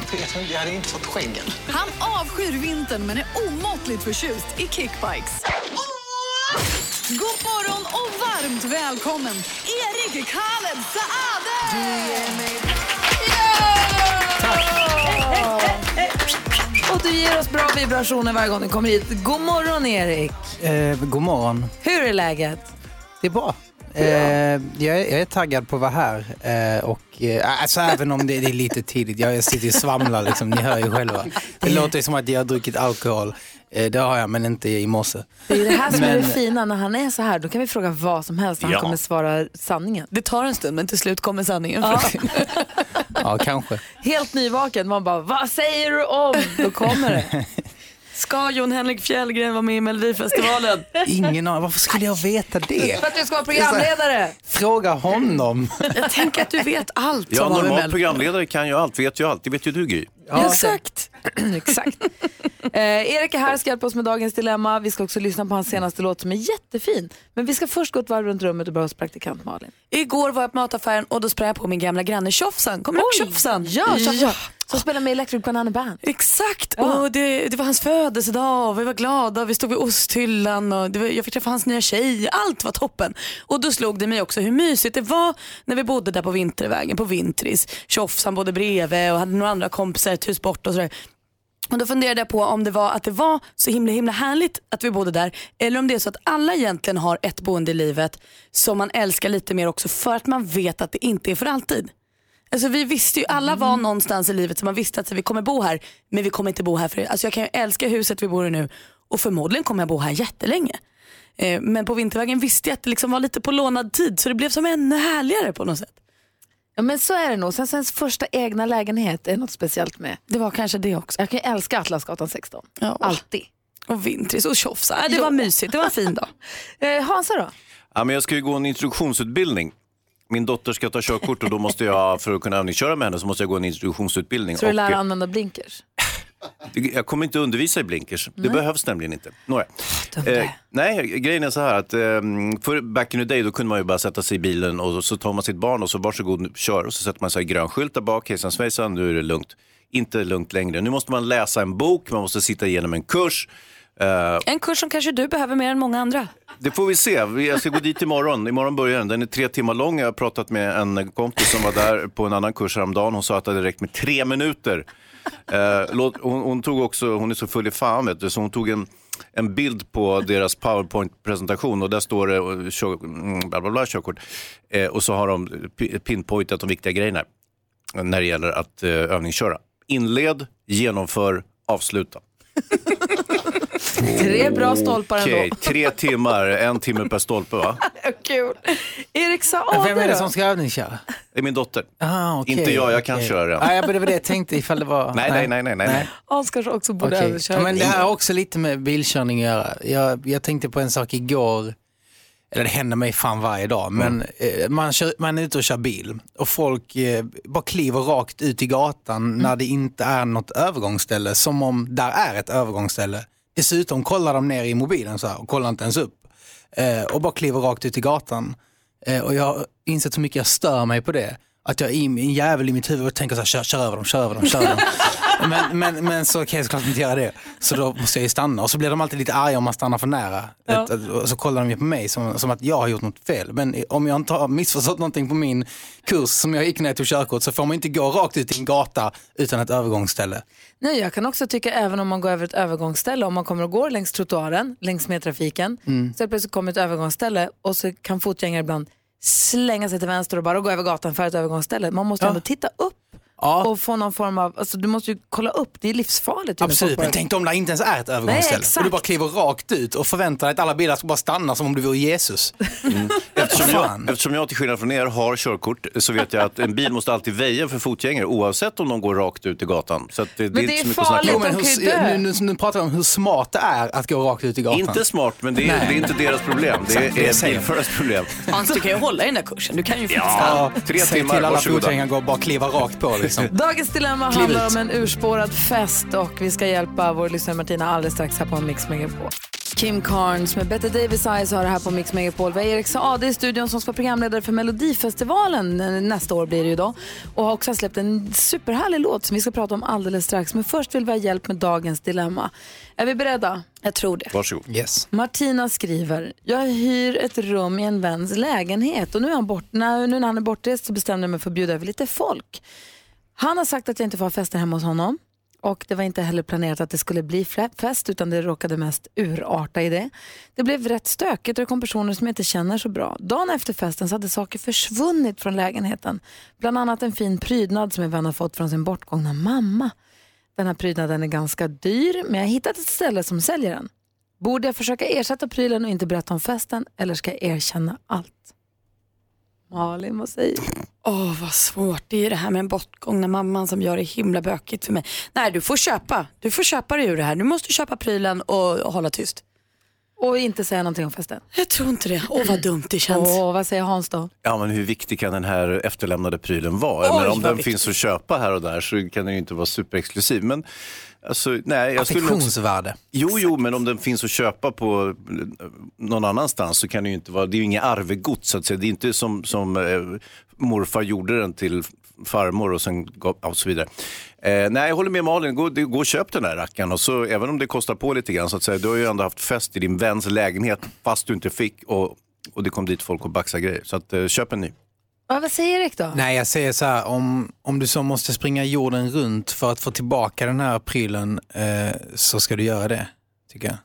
Jag hade inte fått skäggen. Han avskyr vintern men är omåttligt förtjust i kickbikes. God morgon och varmt välkommen Erik Khaled Saade! Och du ger oss bra vibrationer varje gång du kommer hit. God morgon Erik. Eh, god morgon. Hur är läget? Det är bra. Eh, jag, är, jag är taggad på att vara här. Eh, och, eh, alltså, även om det, det är lite tidigt. Jag, sitter och svamlar, liksom, ni hör ju själva. Det låter som att jag har druckit alkohol. Eh, det har jag, men inte i morse. Det är det här som är det Men- fina. När han är så här, då kan vi fråga vad som helst. Han Ja. kommer svara sanningen. Det tar en stund men till slut kommer sanningen. Ja. Ja, kanske. Helt nyvaken. Man bara, vad säger du om? Då kommer det. Ska Jon Henrik Fjällgren vara med i Melodifestivalen? Ingen aning. Varför skulle jag veta det? För att du ska vara programledare. Fråga honom. Jag tänker att du vet allt Ja, som har med normal Mel- programledare kan ju allt, vet ju allt. Det vet ju du Gry. Exakt. Exakt. Eh, Erik är här och ska hjälpa oss med dagens dilemma. Vi ska också lyssna på hans senaste låt som är jättefin. Men vi ska först gå ett varv runt rummet och börja hos praktikant Malin. Igår var jag på mataffären och då sprang jag på min gamla granne Tjofsan. Kommer du ihåg Tjofsan? Ja, Tjofsan. Som spelar med Electric Banana Band. Exakt, Ja. och det, det var hans födelsedag och vi var glada. Vi stod vid osthyllan och var, jag fick träffa hans nya tjej. Allt var toppen. Och då slog det mig också hur mysigt det var när vi bodde där på Vintervägen, på Vintris. Tjofsan bodde bredvid och hade några andra kompisar ett hus bort och sådär. Och då funderade jag på om det var att det var så himla himla härligt att vi bodde där eller om det är så att alla egentligen har ett boende i livet som man älskar lite mer också för att man vet att det inte är för alltid. Alltså vi visste ju, alla var någonstans i livet som man visste att vi kommer bo här men vi kommer inte bo här för alltså jag kan ju älska huset vi bor i nu och förmodligen kommer jag bo här jättelänge. Eh, men på Vintervägen visste jag att det liksom var lite på lånad tid så det blev som ännu härligare på något sätt. Ja men så är det nog. Sen sen första egna lägenhet är något speciellt med. Det var kanske det också. Jag kan ju älska Atlasgatan 16. Ja. Alltid. Och Vintris och Tjofsa, Ja, det var mysigt, det var en fin dag. Eh, Hansa då? Ja, men jag ska ju gå en introduktionsutbildning. Min dotter ska ta körkort och då måste jag, för att kunna övningsköra med henne, så måste jag gå en introduktionsutbildning. Så du Och, lär eh, använda blinkers? Jag kommer inte undervisa i blinkers. Det Nej. behövs nämligen inte. Några. Eh, nej, grejen är så här att eh, för back in the day då kunde man ju bara sätta sig i bilen och så tar man sitt barn och så varsågod kör och så sätter man sig i grön skylt där bak, hejsan svejsan, nu är det lugnt. Inte lugnt längre. Nu måste man läsa en bok, man måste sitta igenom en kurs. Eh, En kurs som kanske du behöver mer än många andra. det får vi se. Jag ska gå dit imorgon. Imorgon börjar den. Den är tre timmar lång. Jag har pratat med en kompis som var där på en annan kurs häromdagen. Hon sa att det hade räckt med tre minuter. Eh, låt, hon, hon tog också, hon är så full i fan vet du, så hon tog en, en bild på deras powerpoint-presentation och där står det eh, kör, mm, bla bla bla körkort. Eh, och så har de pinpointat de viktiga grejerna när det gäller att eh, övningsköra. Inled, genomför, avsluta. Tre bra stolpar ändå. Okej, tre timmar, en timme per stolpe va? Kul. Erik Saade Vem är det då? som ska övningsköra? Det är min dotter. Ah, okej, Inte jag, jag kan okej. köra den. Ah, ja, men det jag tänkte ifall det var... Nej, nej, nej, nej, nej. nej. Hans kanske också borde Okej. överköra. Ja, men det här har också lite med bilkörning att göra. Jag, jag tänkte på en sak igår, eller det händer mig fan varje dag, men eh, man, kör, man är ute och kör bil och folk eh, bara kliver rakt ut i gatan när det inte är något övergångsställe, som om där är ett övergångsställe. Dessutom kollar de ner i mobilen så här, och kollar inte ens upp eh, och bara kliver rakt ut i gatan. Eh, och jag har insett hur mycket jag stör mig på det. Att jag är en jävel i mitt huvud och tänker så här, kör, kör över dem, kör över dem, kör över dem. Men, men, men så kan jag såklart inte göra det. Så då måste jag ju stanna. Och så blir de alltid lite arga om man stannar för nära. Ja. Och så kollar de ju på mig som, som att jag har gjort något fel. Men om jag inte har missförstått någonting på min kurs som jag gick när jag tog körkort så får man inte gå rakt ut i en gata utan ett övergångsställe. Nej, jag kan också tycka även om man går över ett övergångsställe, om man kommer och går längs trottoaren, längs med trafiken, Mm. så plötsligt kommer ett övergångsställe och så kan fotgängare ibland slänga sig till vänster och bara gå över gatan för ett övergångsställe. Man måste ju ändå titta upp och få någon form av, alltså du måste ju kolla upp, det är livsfarligt. Absolut, men tänk om det inte ens är ett övergångsställe. exakt. och du bara kliver rakt ut och förväntar dig att alla bilar ska bara stanna som om du vore Jesus. Eftersom Fan. jag, eftersom jag till skillnad från er har körkort så vet jag att en bil måste alltid väja för fotgängare oavsett om de går rakt ut i gatan. Så att det, det är inte så mycket att snacka om. men hur, nu, nu, nu pratar vi om hur smart det är att gå rakt ut i gatan. Inte smart, men det är, Nej. det är inte deras problem. Det det är bilförares problem. Hans, du kan ju hålla i den där kursen. Du kan ju fixa Ja, tre Säg timmar, till alla fotgängare att bara kliva rakt på. Liksom. Dagens dilemma Kliv handlar ut. om en urspårad fest och vi ska hjälpa vår lyssnare Martina alldeles strax här på Mix Megapol. Kim Carnes med Bette Davis Eyes har det här på Mix Megapol. Vi har Erik Saade i studion som ska vara programledare för Melodifestivalen nästa år blir det ju då. Och har också släppt en superhärlig låt som vi ska prata om alldeles strax. Men först vill vi ha hjälp med dagens dilemma. Är vi beredda? Jag tror det. Varsågod. Yes. Martina skriver, jag hyr ett rum i en väns lägenhet och nu, är han bort, när, nu när han är bortrest så bestämde jag mig för att bjuda över lite folk. Han har sagt att jag inte får ha fester hemma hos honom och det var inte heller planerat att det skulle bli fest utan det råkade mest urarta i det. Det blev rätt stökigt och det kom personer som jag inte känner så bra. Dagen efter festen så hade saker försvunnit från lägenheten. Bland annat en fin prydnad som en vän har fått från sin bortgångna mamma. Den här prydnaden är ganska dyr men jag har hittat ett ställe som säljer den. Borde jag försöka ersätta prylen och inte berätta om festen eller ska jag erkänna allt? Malin, vad säger du? Åh, vad svårt. Det är det här med en bortgångna mamman som gör det himla bökigt för mig. Nej, du får köpa. Du får köpa dig ur det här. Du måste köpa prylen och hålla tyst. Och inte säga någonting om festen? Jag tror inte det. Åh, vad dumt det känns. Åh, vad säger Hans då? Ja, men hur viktig kan den här efterlämnade prylen vara? Oj, men om den viktig. finns att köpa här och där så kan den ju inte vara superexklusiv. Men, alltså, nej, jag Affektionsvärde. Jo, jo, men om den finns att köpa på eh, någon annanstans så kan det ju inte vara, det är ju inget arvegods så att säga. Det är inte som, som eh, morfar gjorde den till farmor och sen gav, och så vidare. Eh, nej, jag håller med Malin, gå, gå och köp den där rackaren och så även om det kostar på lite grann så att säga, du har ju ändå haft fest i din väns lägenhet fast du inte fick och, och det kom dit folk och baxade grejer. Så att, eh, köp en ny. Ja, vad säger Erik då? Nej, jag säger så här, om, om du så måste springa jorden runt för att få tillbaka den här prylen eh, så ska du göra det, tycker jag.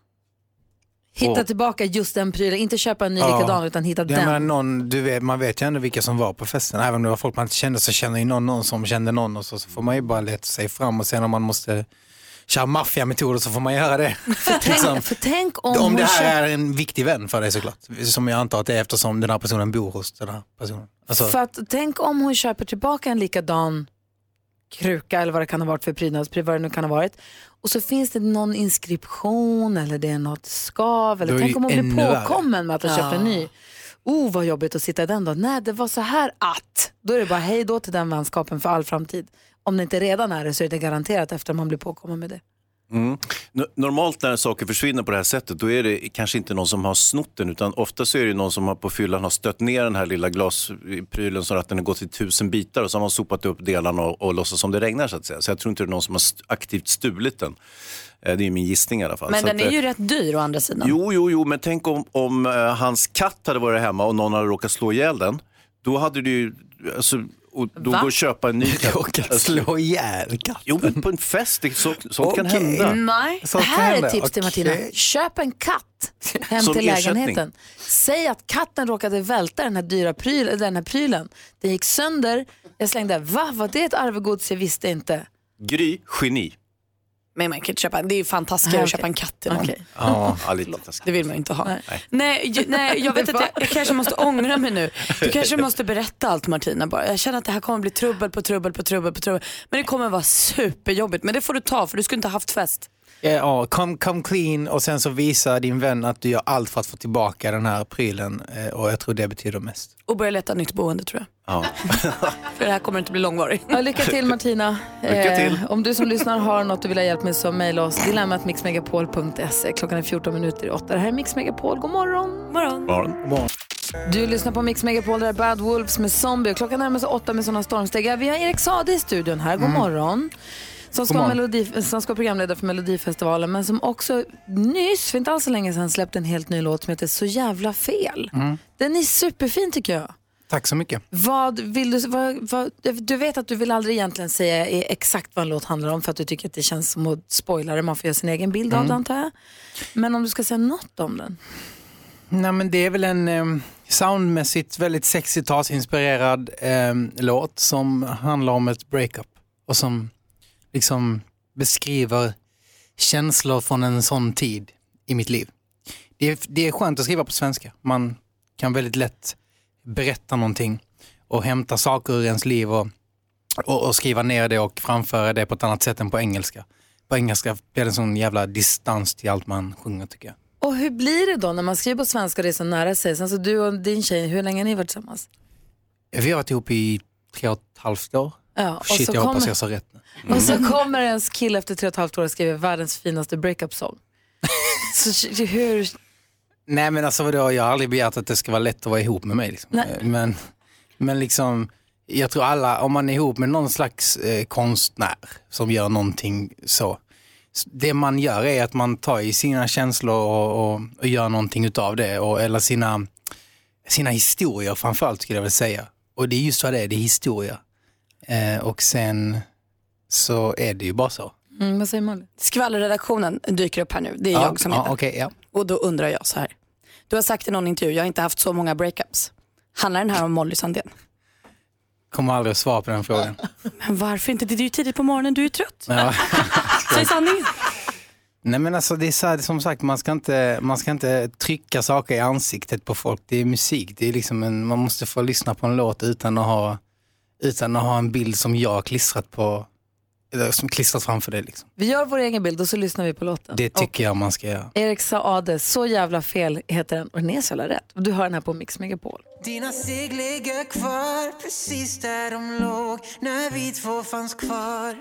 Hitta tillbaka just den prylen, inte köpa en ny Ja. likadan utan hitta den. menar, någon, du vet, man vet ju ändå vilka som var på festen. Även om det var folk man inte kände så känner ju någon någon som kände någon och så, så får man ju bara leta sig fram och sen om man måste köra maffiametoder så får man göra det. Tänk, för tänk om, om det här är en viktig vän för dig såklart. Som jag antar att det är eftersom den här personen bor hos den här personen. Alltså, För att, tänk om hon köper tillbaka en likadan kruka eller vad det kan ha varit för prydnadspryl, vad det nu kan ha varit. Och så finns det någon inskription eller det är något skav. Eller tänk om hon blir påkommen med att ha Ja. köpt en ny. Oh vad jobbigt att sitta i den då. Nej det var så här att. Då är det bara hej då till den vänskapen för all framtid. Om det inte redan är det så är det garanterat efter man blir påkommen med det. Mm. No- Normalt när saker försvinner på det här sättet då är det kanske inte någon som har snott den utan ofta så är det någon som har på fyllan har stött ner den här lilla glasprylen så att den har gått i tusen bitar och så har man sopat upp delarna och, och låtsas som det regnar så att säga. Så jag tror inte det är någon som har st- aktivt stulit den. Eh, Det är min gissning i alla fall. Men Så den att, är eh, ju rätt dyr å andra sidan. Jo, jo, jo, men tänk om, om eh, hans katt hade varit hemma och någon hade råkat slå ihjäl den. Då hade du ju, alltså, och då Va? går och köpa en ny katt. Råkat slå ihjäl katten? Jo, men på en fest, det, så, sånt kan Okej. hända. Nej, Sånt kan här är ett tips till Martina. Köp en katt hem Som till ersättning. lägenheten. Säg att katten råkade välta den här dyra pryl, den här prylen. Den gick sönder. Jag slängde, va? Var det ett arvegods? Jag visste inte. Gry, geni. Men man kan inte köpa, det är ju fantastiskt Nej, att köpa en katt till någon. Okej. Ja. Det vill man ju inte ha. Nej. Nej, ju- nej jag vet att jag, jag kanske måste ångra mig nu. Du kanske måste berätta allt Martina bara. Jag känner att det här kommer bli trubbel på trubbel på trubbel på trubbel. Men det kommer vara superjobbigt. Men det får du ta för du skulle inte ha haft fest. Ja, come, come clean och sen så visa din vän att du gör allt för att få tillbaka den här prylen eh, och jag tror det betyder mest. Och börja leta nytt boende tror jag. Ja. För det här kommer inte bli långvarigt. Ja, lycka till Martina. Lycka till. om du som lyssnar har något du vill ha hjälp med så mejla oss. Dilemmatmixmegapol.se. Klockan är 14 minuter i 8. Det här är Mix Megapol. God morgon. morgon. Morgon. Du lyssnar på Mix Megapol, där är Bad Wolves med Zombie. Klockan närmar sig åtta med sådana stormsteg. Vi har Erik Sade i studion här. God morgon. Som ska, melodi, som ska vara programledare för Melodifestivalen men som också nyss, för inte alls så länge sedan, släppte en helt ny låt som heter Så jävla fel. Mm. Den är superfin tycker jag. Tack så mycket. Vad vill du, vad, vad, du vet att du vill aldrig egentligen säga exakt vad en låt handlar om för att du tycker att det känns som att spoila det. Man får göra sin egen bild av Mm. det antar jag. Men om du ska säga något om den. Nej, men det är väl en eh, soundmässigt väldigt 60-talsinspirerad eh, låt som handlar om ett breakup och som liksom beskriver känslor från en sån tid i mitt liv. Det är, det är skönt att skriva på svenska. Man kan väldigt lätt berätta någonting och hämta saker ur ens liv och, och, och skriva ner det och framföra det på ett annat sätt än på engelska. På engelska blir det en sån jävla distans till allt man sjunger tycker jag. Och hur blir det då när man skriver på svenska och det är så nära sig? Alltså du och din tjej, hur länge har ni varit tillsammans? Vi har varit ihop i tre och ett halvt år. Ja, och Shit, så jag hoppas kommer- jag sa rätt nu. Och så kommer ens kille efter tre och ett halvt år och skriver världens finaste breakup-song. så hur... Nej men alltså vadå, jag har aldrig begärt att det ska vara lätt att vara ihop med mig. Liksom. Men, men liksom, jag tror alla, om man är ihop med någon slags eh, konstnär som gör någonting så. Det man gör är att man tar i sina känslor och, och, och gör någonting utav det. Och, eller sina, sina historier framförallt skulle jag vilja säga. Och det är just vad det är, det är historia. Eh, och sen så är det ju bara så. Mm, vad säger Molly? Skvallerredaktionen dyker upp här nu. Det är Ja, jag som ja, det. okej, ja. Och då undrar jag så här. Du har sagt i någon intervju, jag har inte haft så många breakups. Handlar den här om Molly Sandén? Kommer aldrig att svara på den frågan. Men varför inte? Det är ju tidigt på morgonen, du är trött. Ja. Säg sanningen. Nej men alltså det är så här, som sagt, man ska, inte, man ska inte trycka saker i ansiktet på folk. Det är musik, det är liksom en, man måste få lyssna på en låt utan att ha, utan att ha en bild som jag har klistrat på, som klistrat framför dig. Liksom. Vi gör vår egen bild och så lyssnar vi på låten. Det tycker jag man ska göra. Erik Saade, Så jävla fel heter den och den är så jävla rätt. Och du hör den här på Mix Megapol. Dina steg ligger kvar precis där de låg när vi två fanns kvar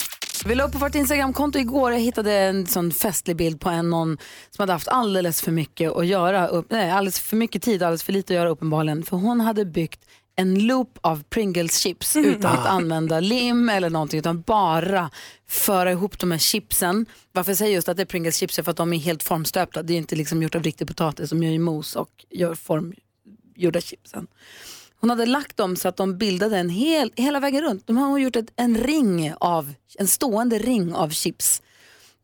Vi la upp på vårt Instagramkonto igår jag hittade en sån festlig bild på en någon som hade haft alldeles för mycket att göra, upp, nej, alldeles för mycket tid och alldeles för lite att göra uppenbarligen. För hon hade byggt en loop av Pringles chips utan att använda lim eller någonting utan bara föra ihop de här chipsen. Varför jag säger just att det är Pringles chips är för att de är helt formstöpta. Det är inte liksom gjort av riktig potatis som gör i mos och gör formgjorda chipsen. Hon hade lagt dem så att de bildade en hel, hela vägen runt. De har hon gjort ett, en ring av, en stående ring av chips.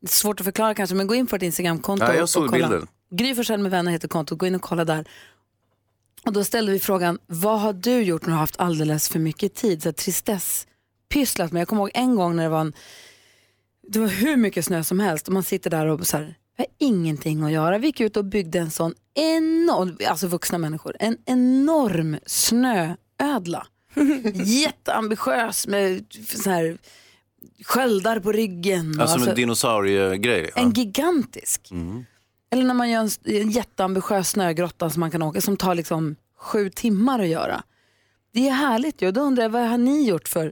Svårt att förklara kanske men gå in på ett Instagramkonto Ja, jag och såg kolla. bilden. Gry Forssell med vänner heter kontot, gå in och kolla där. Och då ställde vi frågan, vad har du gjort när du har haft alldeles för mycket tid? Så här, tristess, pysslat med. Jag kommer ihåg en gång när det var en, det var hur mycket snö som helst och man sitter där och så här, jag har ingenting att göra. Vi gick ut och byggde en sån enorm, alltså vuxna människor, en enorm snöödla. Jätteambitiös med så här sköldar på ryggen. Alltså alltså- en dinosauriegrej. Ja. en gigantisk. Mm. Eller när man gör en, en jätteambitiös snögrotta som man kan åka som tar liksom sju timmar att göra. Det är härligt ju. Då undrar jag, vad har ni gjort för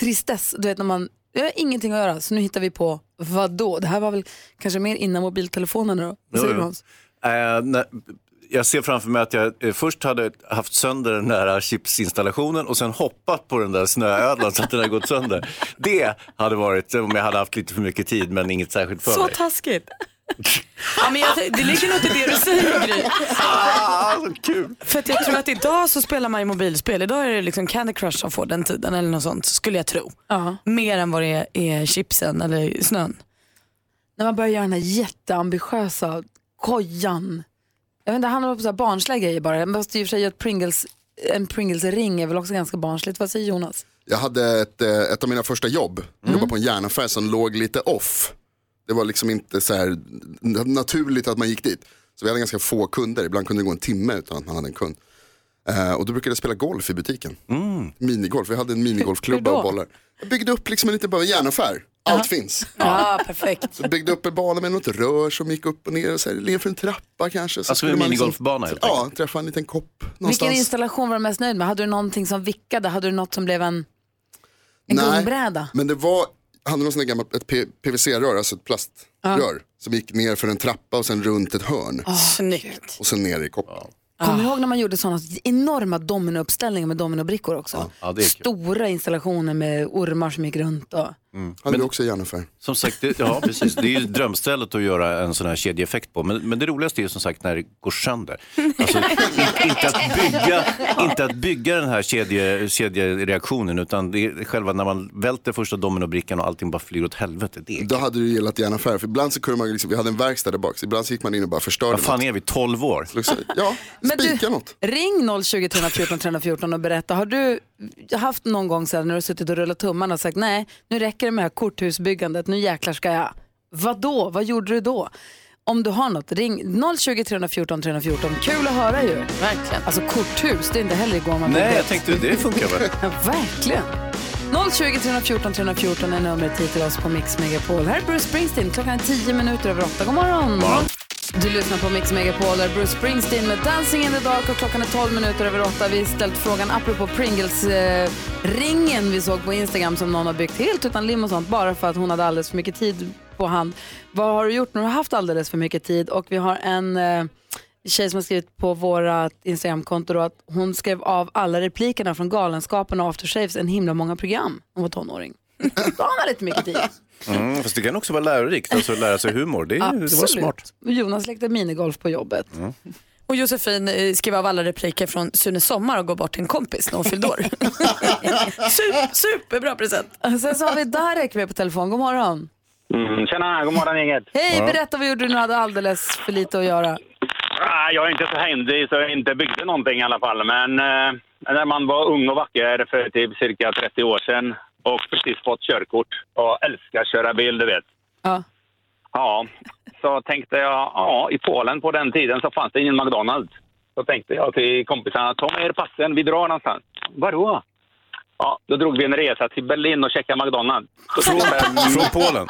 tristess? Du vet när man, jag har ingenting att göra så nu hittar vi på vad då? Det här var väl kanske mer innan mobiltelefonerna då? Vad Jo, säger jo. Eh, när, jag ser framför mig att jag eh, först hade haft sönder den där chipsinstallationen och sen hoppat på den där snöödlan så att den hade gått sönder. Det hade varit om jag hade haft lite för mycket tid men inget särskilt för Så mig. taskigt. ja, men jag, det ligger något i det du säger Gry. Ah, så kul. För att jag tror att idag så spelar man ju mobilspel. Idag är det liksom Candy Crush som får den tiden eller något sånt skulle jag tro. Mer än vad det är, är chipsen eller snön. När man börjar göra den här jätteambitiösa kojan. Jag vet inte, han var på så här barnsliga grejer bara. Jag måste i och för säga göra ett Pringles, en Pringles-ring är väl också ganska barnsligt. Vad säger Jonas? Jag hade ett, eh, ett av mina första jobb, jag jobbade på en järnaffär som låg lite off. Det var liksom inte så här naturligt att man gick dit. Så vi hade ganska få kunder, ibland kunde det gå en timme utan att man hade en kund. Eh, och då brukade jag spela golf i butiken. Minigolf, vi hade en minigolfklubba och bollar. Jag byggde upp liksom en liten bara järnaffär, allt finns. Ja, perfekt. Så byggde upp en bana med något rör som gick upp och ner och så här, ner för en trappa kanske. Så Alltså skulle en liksom- minigolfbana helt Ja, träffa en liten kopp någonstans. Vilken installation var du mest nöjd med? Hade du någonting som vickade? Hade du något som blev en, en Nej, gungbräda? Men det var, hade någon sån där gammalt, ett PVC-rör, alltså ett plaströr. Som gick ner för en trappa och sen runt ett hörn. Snyggt. Och sen ner i koppen. Kommer du ihåg när man gjorde sådana enorma dominouppställningar med dominobrickor också? Ja. Stora installationer med ormar som gick runt. Och... Hade vi också i järnaffär. Som sagt, det, ja precis. Det är ju drömstället att göra en sån här kedjeeffekt på. Men, men det roligaste är ju som sagt när det går sönder. Alltså, in, inte, att bygga, inte att bygga den här kedje, kedjereaktionen utan det är själva när man välter första dominobrickan och allting bara flyger åt helvete. Det Då hade du gillat järnaffär, för ibland så kunde man liksom, vi hade en verkstad där bak, så ibland så gick man in och bara förstörde Vad fan något. är vi, 12 år? Ja, Men spika du, något. ring 020 314 314 och berätta. Har du haft någon gång sedan när du suttit och rullat tummarna och sagt nej, nu räcker det med det här korthusbyggandet, nu jäklar ska jag. Vad då? Vad gjorde du då? Om du har något, ring 020 314 314. Kul att höra ju. Verkligen. Alltså korthus, det är inte heller igår man Nej, jag tänkte det funkar väl? Ja, verkligen. 020 314 314 är numret hit till oss på Mix Megapol. Här är Bruce Springsteen. Klockan är 10 minuter över 8. God morgon. Du lyssnar på Mix Megapol. Där Bruce Springsteen med Dancing in the Dark och klockan är 12 minuter över 8. Vi har ställt frågan apropå Pringles-ringen eh, vi såg på Instagram som någon har byggt helt utan lim och sånt bara för att hon hade alldeles för mycket tid på hand. Vad har du gjort när du har haft alldeles för mycket tid? Och vi har en eh, tjej som har skrivit på våra Instagramkonto då att hon skrev av alla replikerna från Galenskapen och After Shaves en himla många program. Hon var tonåring. Då har man lite mycket tid. Mm, fast det kan också vara lärorikt, alltså lära sig humor. Det, det var smart. Jonas lekte minigolf på jobbet. Mm. Och Josefin eh, skrev av alla repliker från Sune Sommar och går bort till en kompis när hon fyllde år. Super, superbra present. Sen så har vi Darek med på telefon. God morgon. Mm, tjena, god morgon gänget. Hej, berätta vad gjorde du när du hade alldeles för lite att göra? Ah, Jag är inte så händig så jag inte byggde någonting i alla fall. Men eh, när man var ung och vacker för typ cirka 30 år sedan och precis fått körkort och älskar att köra bil, du vet. Ja. Ja, så tänkte jag, ja, i Polen på den tiden så fanns det ingen McDonalds. Så tänkte jag till kompisarna, ta med er passen, vi drar någonstans. Vadå? Ja, då drog vi en resa till Berlin och checkade McDonalds. Från, från Polen?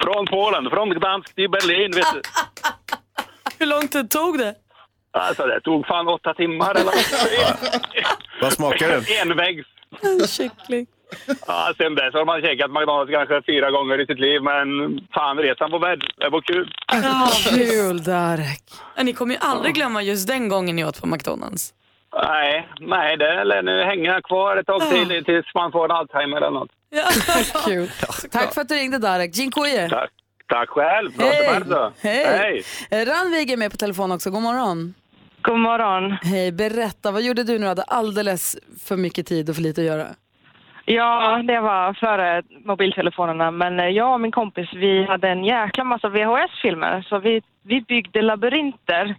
Från Polen, från Gdansk till Berlin, vet du. Hur lång tid tog det? Alltså det tog fan åtta timmar eller. Vad smakar det? Enväggs. Kyckling. Ja, sen dess har man käkat McDonalds kanske fyra gånger i sitt liv, men fan resan var värd. Det var kul. Kul Darek. Ja, Ni kommer ju aldrig glömma just den gången ni åt på McDonalds. Nej, nej, det lär nu hänga kvar ett tag till tills man får en Alzheimer eller något. Kul. Tack för att du ringde Darek. Dziękuję. Tack. Tack själv. Hej. bardzo. Hej. Eh, Ranvig är med på telefon också. God morgon. God morgon. Hej, berätta. Vad gjorde du när du hade alldeles för mycket tid och för lite att göra? Ja, det var före mobiltelefonerna. Men eh, jag och min kompis, vi hade en jäkla massa VHS-filmer. Så vi, vi byggde labyrinter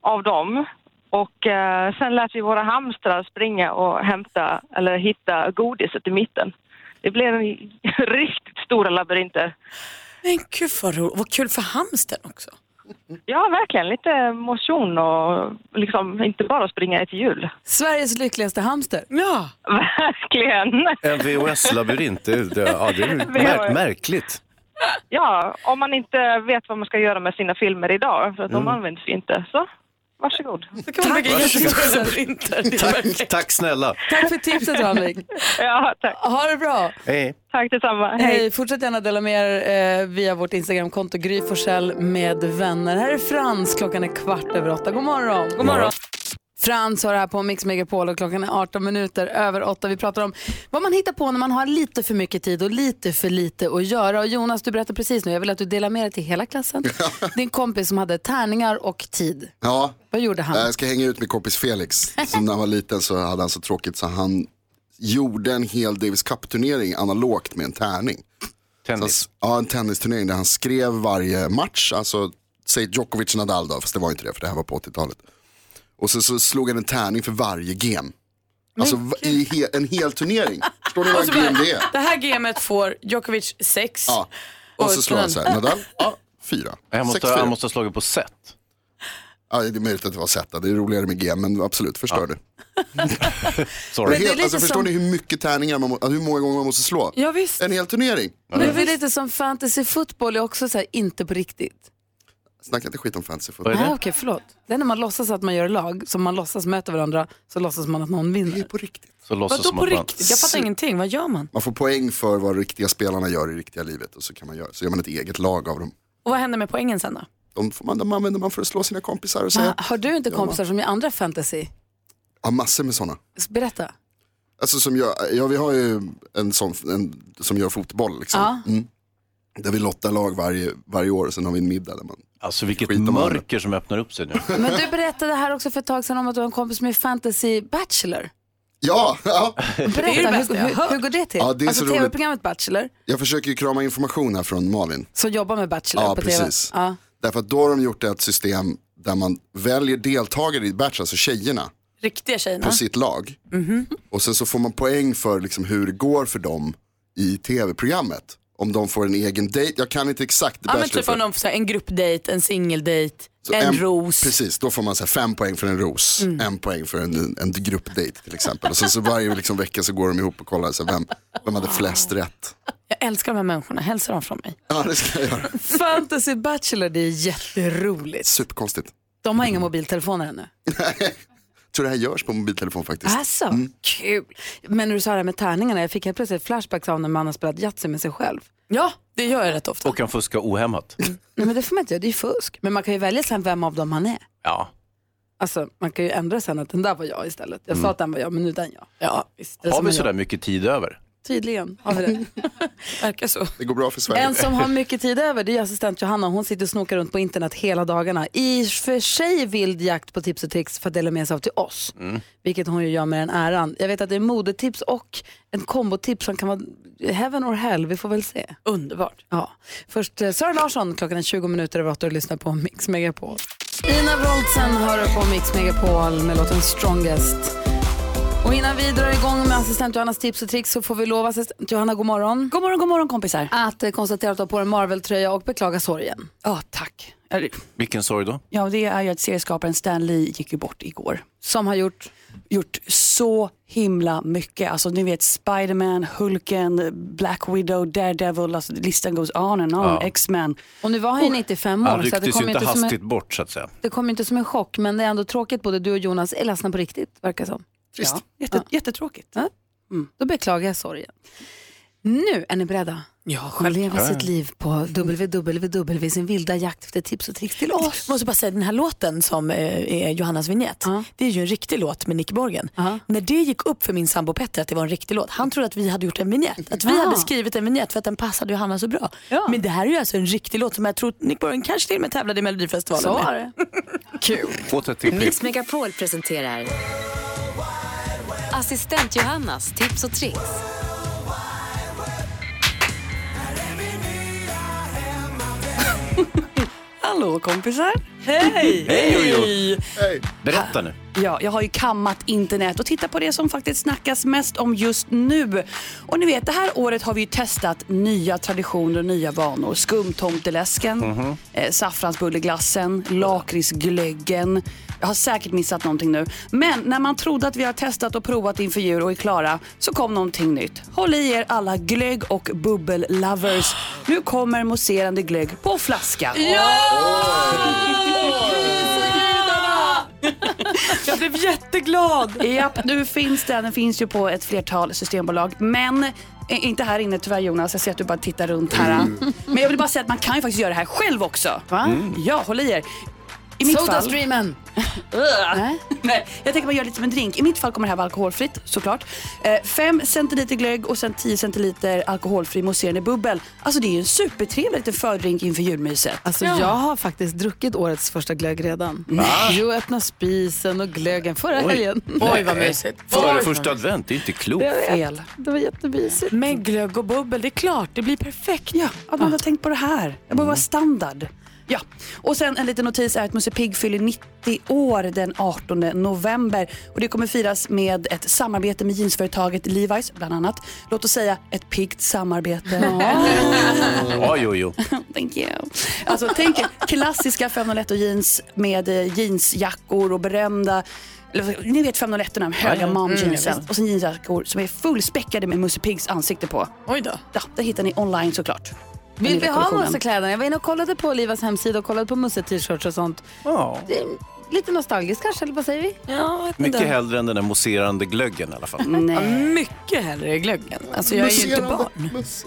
av dem. Och eh, sen lät vi våra hamstrar springa och hämta, eller hitta godiset i mitten. Det blev en, riktigt stora labyrinter. Men gud vad roligt. Vad kul för hamstern också. Ja, verkligen. Lite motion och liksom inte bara springa ett hjul. Sveriges lyckligaste hamster. Ja. Verkligen. En VHS-labyrint, det, det, ja, det är mär, märkligt. Ja, om man inte vet vad man ska göra med sina filmer idag, för att de Mm. används ju inte. Så, varsågod. Så kan man bygga jättestora labyrinter. Det är Tack, tack snälla. Tack för tipset Ranvig. ja, tack. Ha det bra. Hej. Tack detsamma. Hej. Fortsätt gärna dela med er eh, via vårt Instagramkonto Gry Forssell med vänner. Här är Frans. Klockan är kvart över åtta. God morgon. God morgon. Frans har det här på Mix Megapol och klockan är 18 minuter över åtta. Vi pratar om vad man hittar på när man har lite för mycket tid och lite för lite att göra. Och Jonas, du berättar precis nu, jag vill att du delar med dig till hela klassen. Din kompis som hade tärningar och tid. Ja, Vad gjorde han? jag ska hänga ut min kompis Felix. Så när han var liten så hade han så tråkigt så han gjorde en hel Davis Cup-turnering analogt med en tärning. Tennis? Så, ja, en tennisturnering där han skrev varje match, alltså säg Djokovic och Nadal då, fast det var inte det för det här var på 80-talet. Och så, så slog han en tärning för varje game. Alltså i he, en hel turnering. Förstår ni vad bara, det är? Det här gamet får Djokovic 6. Ja. Och så slår han så här, Nadal, ja, fyra. Han måste, Sex, fyra. han måste ha slagit på set. Ja, det är möjligt att det var set, det är roligare med game, men absolut, förstör det. Sorry. Men det är helt, lite alltså, förstår som- ni hur mycket tärningar man må, alltså, hur många gånger man måste slå? Ja, visst. En hel turnering. Men det är lite som fantasy fotboll är också så här, inte på riktigt. Snacka inte skit om fantasy fotboll. Ah, Okej, förlåt. Det är när man låtsas att man gör lag, som man låtsas möter varandra, så låtsas man att någon vinner. Det är på riktigt. Så låtsas Vadå på man... riktigt? Jag fattar ingenting. Vad gör man? Man får poäng för vad riktiga spelarna gör i riktiga livet och så, kan man göra, så gör man ett eget lag av dem. Och vad händer med poängen sen då? De, får man, de använder man för att slå sina kompisar och säga, Ah, har du inte kompisar som gör andra fantasy? ja massor med sådana. Berätta. Alltså som gör, ja vi har ju en sån en, som gör fotboll liksom. Ja. Mm. Där vi lottar lag varje, varje år och sen har vi en middag där man Alltså vilket varandra. mörker som öppnar upp sig nu. Men du berättade här också för ett tag sedan om att du har en kompis som är fantasy bachelor. Ja, ja. Berätta, hur, hur, hur går det till? Ja, det är alltså tv-programmet Bachelor, Jag försöker ju krama information här från Malin. som jobbar med Bachelor Ja, på precis. tv. Ja. Därför att då har de gjort ett system där man väljer deltagare i Bachelor, alltså tjejerna, Riktiga tjejerna. på sitt lag. Mhm. Och sen så får man poäng för liksom hur det går för dem i tv-programmet. Om de får en egen dejt, jag kan inte exakt Ja, men typ om de får så här, en gruppdate, en singeldate, Så en, ros. Precis, då får man så här, fem poäng för en ros, Mm. en poäng för en, en gruppdate till exempel. Och sen så varje liksom, vecka så går de ihop och kollar så här, vem, vem hade flest rätt. Jag älskar de här människorna, hälsa dem från mig. Ja, det ska jag göra. Fantasy Bachelor, det är jätteroligt. Superkonstigt. De har inga mobiltelefoner ännu. Tror det här görs på mobiltelefon faktiskt. Alltså, Mm. kul. Men när du sa det här med tärningarna, jag fick helt plötsligt flashbacks av när man har spelat Yatzy med sig själv. Ja, det gör jag rätt ofta. Och kan fuska ohämmat. Nej men det får man inte göra, det är fusk. Men man kan ju välja sen vem av dem man är. Ja. Alltså man kan ju ändra sen att den där var jag istället. Jag sa Mm. att den var jag, men nu är den jag. Ja, visst. Har vi jag. sådär mycket tid över? Tydligen har vi det. Verkar så. Det går bra för Sverige. En som har mycket tid över det är assistent Johanna. Hon sitter och snokar runt på internet hela dagarna. I och för sig vild jakt på tips och tricks för att dela med sig av till oss. Mm. Vilket hon ju gör med den äran. Jag vet att det är modetips och en kombotips som kan vara heaven or hell. Vi får väl se. Underbart. Ja. Först eh, Sara Larsson klockan är 20 minuter över 8 och lyssnar på Mix Megapol. Ina Wroldsen hör på Mix Megapol med låten Strongest. Och innan vi drar igång med assistent Johannas tips och tricks så får vi lova assistent Johanna, god morgon. God morgon, god morgon kompisar. Att eh, konstatera att du har på en Marvel-tröja och beklaga sorgen. Ja, tack. Det- Vilken sorg då? Ja, det är ju att serieskaparen Stan Lee gick ju bort igår. Som har gjort? Gjort så himla mycket. Alltså ni vet Spiderman, Hulken, Black Widow, Daredevil, alltså listan goes on and on, Ja. X-Men. Och nu var han ju 95 år. Han så att det rycktes kom ju inte inte som hastigt en, bort så att säga. det kom inte som en chock, men det är ändå tråkigt. Både du och Jonas är ledsna på riktigt, verkar som. Ja, jätte, Jättetråkigt. Ja. Mm. Då beklagar jag sorgen. Nu är ni beredda Ja, att leva självklart. sitt liv på www, sin vilda jakt efter tips och tricks till oss. Jag måste bara säga den här låten som eh, är Johannas vignett. Det är ju en riktig låt med Nick Borgen. När det gick upp för min sambo Petter att det var en riktig låt. Han trodde att vi hade gjort en vignett. Att vi Ah. hade skrivit en vignett för att den passade Johanna så bra. Men det här är ju alltså en riktig låt som jag tror att Nick Borgen kanske till och med tävlade i Melodifestivalen Så med. var det. Kul. Mix Megapol presenterar Assistent Johannas tips och tricks. Hallå kompisar. Hej! Hej, Jojo. Berätta nu. Ja, jag har ju kammat internet och tittat på det som faktiskt snackas mest om just nu. Och ni vet, det här året har vi ju testat nya traditioner och nya vanor. Skumtomteläsken, Mhm. eh, saffransbulleglassen, lakritsglöggen. Jag har säkert missat någonting nu. Men när man trodde att vi har testat och provat inför jul och är klara så kom någonting nytt. Håll i er alla glögg och bubbellovers. Nu kommer mousserande glögg på flaska. Jag blev jätteglad. Japp, nu finns den. Den finns ju på ett flertal systembolag. Men eh, inte här inne tyvärr Jonas. Jag ser att du bara tittar runt här. Mm. Men jag vill bara säga att man kan ju faktiskt göra det här själv också. Va? Ja, håll i er. I mitt fall... Sodastreamen. Nej. Nej, jag tänker man gör lite som en drink. I mitt fall kommer det här vara alkoholfritt såklart. 5 centiliter glögg och sen 10 centiliter alkoholfri mousserande bubbel. Alltså det är ju en supertrevlig liten fördrink inför julmyset. Alltså jag har faktiskt druckit årets första glögg redan. Va? Jo, öppna spisen och glöggen förra helgen. Nej. Före första advent, det är inte klokt. Fel. Det var jättemysigt. Med glögg och bubbel, det är klart, det blir perfekt. Ja, att man har tänkt på det här. Det borde vara standard. Ja, och sen en liten notis är att Musse Pigg fyller 90 år den 18 november och det kommer firas med ett samarbete med jeansföretaget Levi's bland annat. Låt oss säga ett piggt samarbete. Oj, oj, oj. Thank you. Alltså tänk er klassiska 501 och jeans med eh, jeansjackor och berömda eller, ni vet 501 de höga Ja, ja. momjeansen Mm, och sen jeansjackor som är fullspäckade med Musse Piggs ansikte på. Oj då. Ja, det hittar ni online såklart. Vill vi ha. Mussekläderna? Jag var inne och kollade på Olivas hemsida och kollade på Musse-t-shirts och sånt. Ja. Det är lite nostalgiskt kanske, eller vad säger vi? Ja, Mycket hellre än den där mousserande glöggen i alla fall. Nej. Ja, mycket hellre glöggen. Alltså jag är ju inte barn. Musse.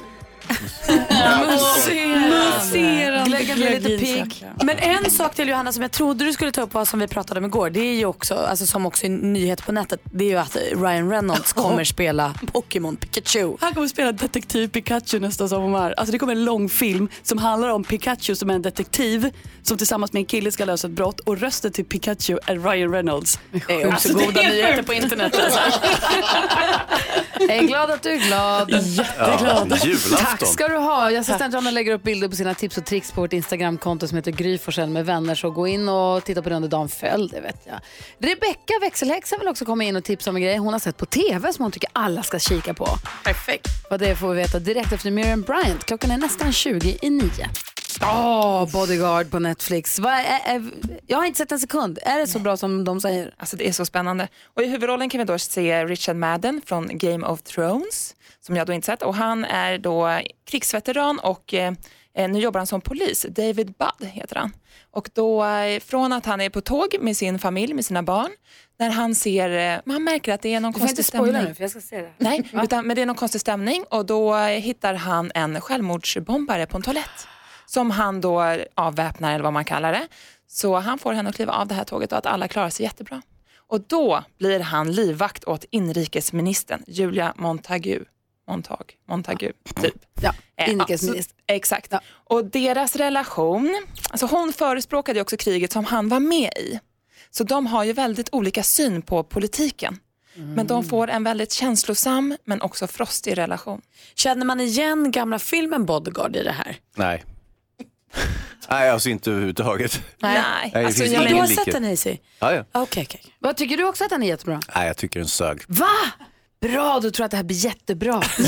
Säkert bli lite pigg. Men en sak till Johanna som jag trodde du skulle ta upp var som vi pratade om igår. Det är ju också, alltså som också är nyhet på nätet. Det är ju att Ryan Reynolds kommer spela Pokémon Pikachu. Han kommer spela detektiv Pikachu nästa sommar. Alltså det kommer en lång film som handlar om Pikachu som är en detektiv som tillsammans med en kille ska lösa ett brott och rösten till Pikachu är Ryan Reynolds. Det är också Alltså, det goda är nyheter på internet. Alltså. Jag är glad att du är glad. Jätteglad. Ja, julafton. Tack ska du ha. Jag assistent Johanna lägger upp bilder på sina tips och tricks på vårt Instagramkonto som heter Gry Forssell med vänner. Så gå in och titta på det under dagen. Följ det vet jag. Rebecka växelhäxa vill också komma in och tipsa om en grej hon har sett på TV som hon tycker alla ska kika på. Perfekt. Vad det får vi veta direkt efter Miriam Bryant. Klockan är nästan 20 i 9. Åh, Bodyguard på Netflix. Vad är, är, jag har inte sett en sekund. Är det så bra som de säger? Alltså det är så spännande. Och i huvudrollen kan vi då se Richard Madden från Game of Thrones, som jag då inte sett. Och han är då krigsveteran och eh, nu jobbar han som polis. David Budd heter han. Och då eh, från att han är på tåg med sin familj, med sina barn, när han ser, eh, man märker att det är någon Du får konstig inte spoila stämning. nu för jag ska se det. Nej, utan, men det är någon konstig stämning och då eh, hittar han en självmordsbombare på en toalett som han då avväpnar eller vad man kallar det. Så han får henne att kliva av det här tåget och att alla klarar sig jättebra. Och då blir han livvakt åt inrikesministern Julia Montagu. Montag, Montagu, typ. Ja, Eh, inrikesminister. ja, exakt. Och deras relation, alltså hon förespråkade också kriget som han var med i. Så de har ju väldigt olika syn på politiken. Men de får en väldigt känslosam men också frostig relation. Känner man igen gamla filmen Bodyguard i det här? Nej. Nej, alltså inte överhuvudtaget. Nej. det Alltså, jag, ingen du har likhet. sett den Hazy? Ja, ja. Okej, okej. Vad tycker du också att den är jättebra? Nej, jag tycker den sög. Va? Bra, då tror jag att det här blir jättebra.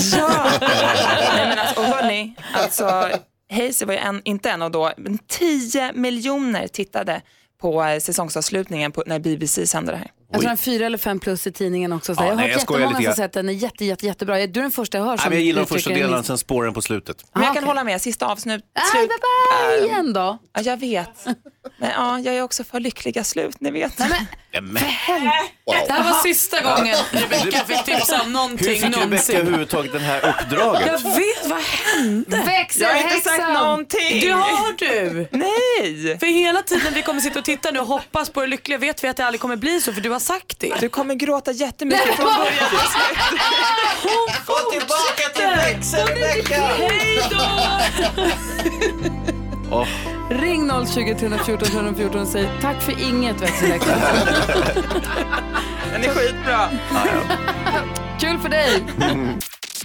Nej, men alltså, och hörni, alltså, Hazy var ju en, inte en av då, men 10 miljoner tittade på eh, säsongsavslutningen på, när BBC sände det här. Jag tror den är fyra eller fem plus i tidningen också. Så Ja, jag har nej, hört jag jättemånga lite som sett den. är jätte, jätte, jättebra. Du är den första jag hör som Nej, men jag gillar de första delarna, sen spåren på slutet. Men jag Ah, kan hålla med, sista avsnitt. Nej, slut. bye bye Äh, igen då. Ja, jag vet. Men ja, jag är också för lyckliga slut, ni vet. Men, Det här var sista gången Rebecca fick tipsa om hur någonting fick Rebecka överhuvudtaget det här uppdraget? Jag vet, vad hände? Jag har inte sagt någonting. Det har du. Nej. För hela tiden vi kommer sitta och titta nu och hoppas på det lyckliga vet vi att det aldrig kommer bli så för du har sagt det. Du kommer gråta jättemycket från början till slut. Gå tillbaka till växeln Rebecca! Hej då! Åh, Ring 020 314 314 och säg tack för inget växelhäxa. Den är skitbra. Kul för dig!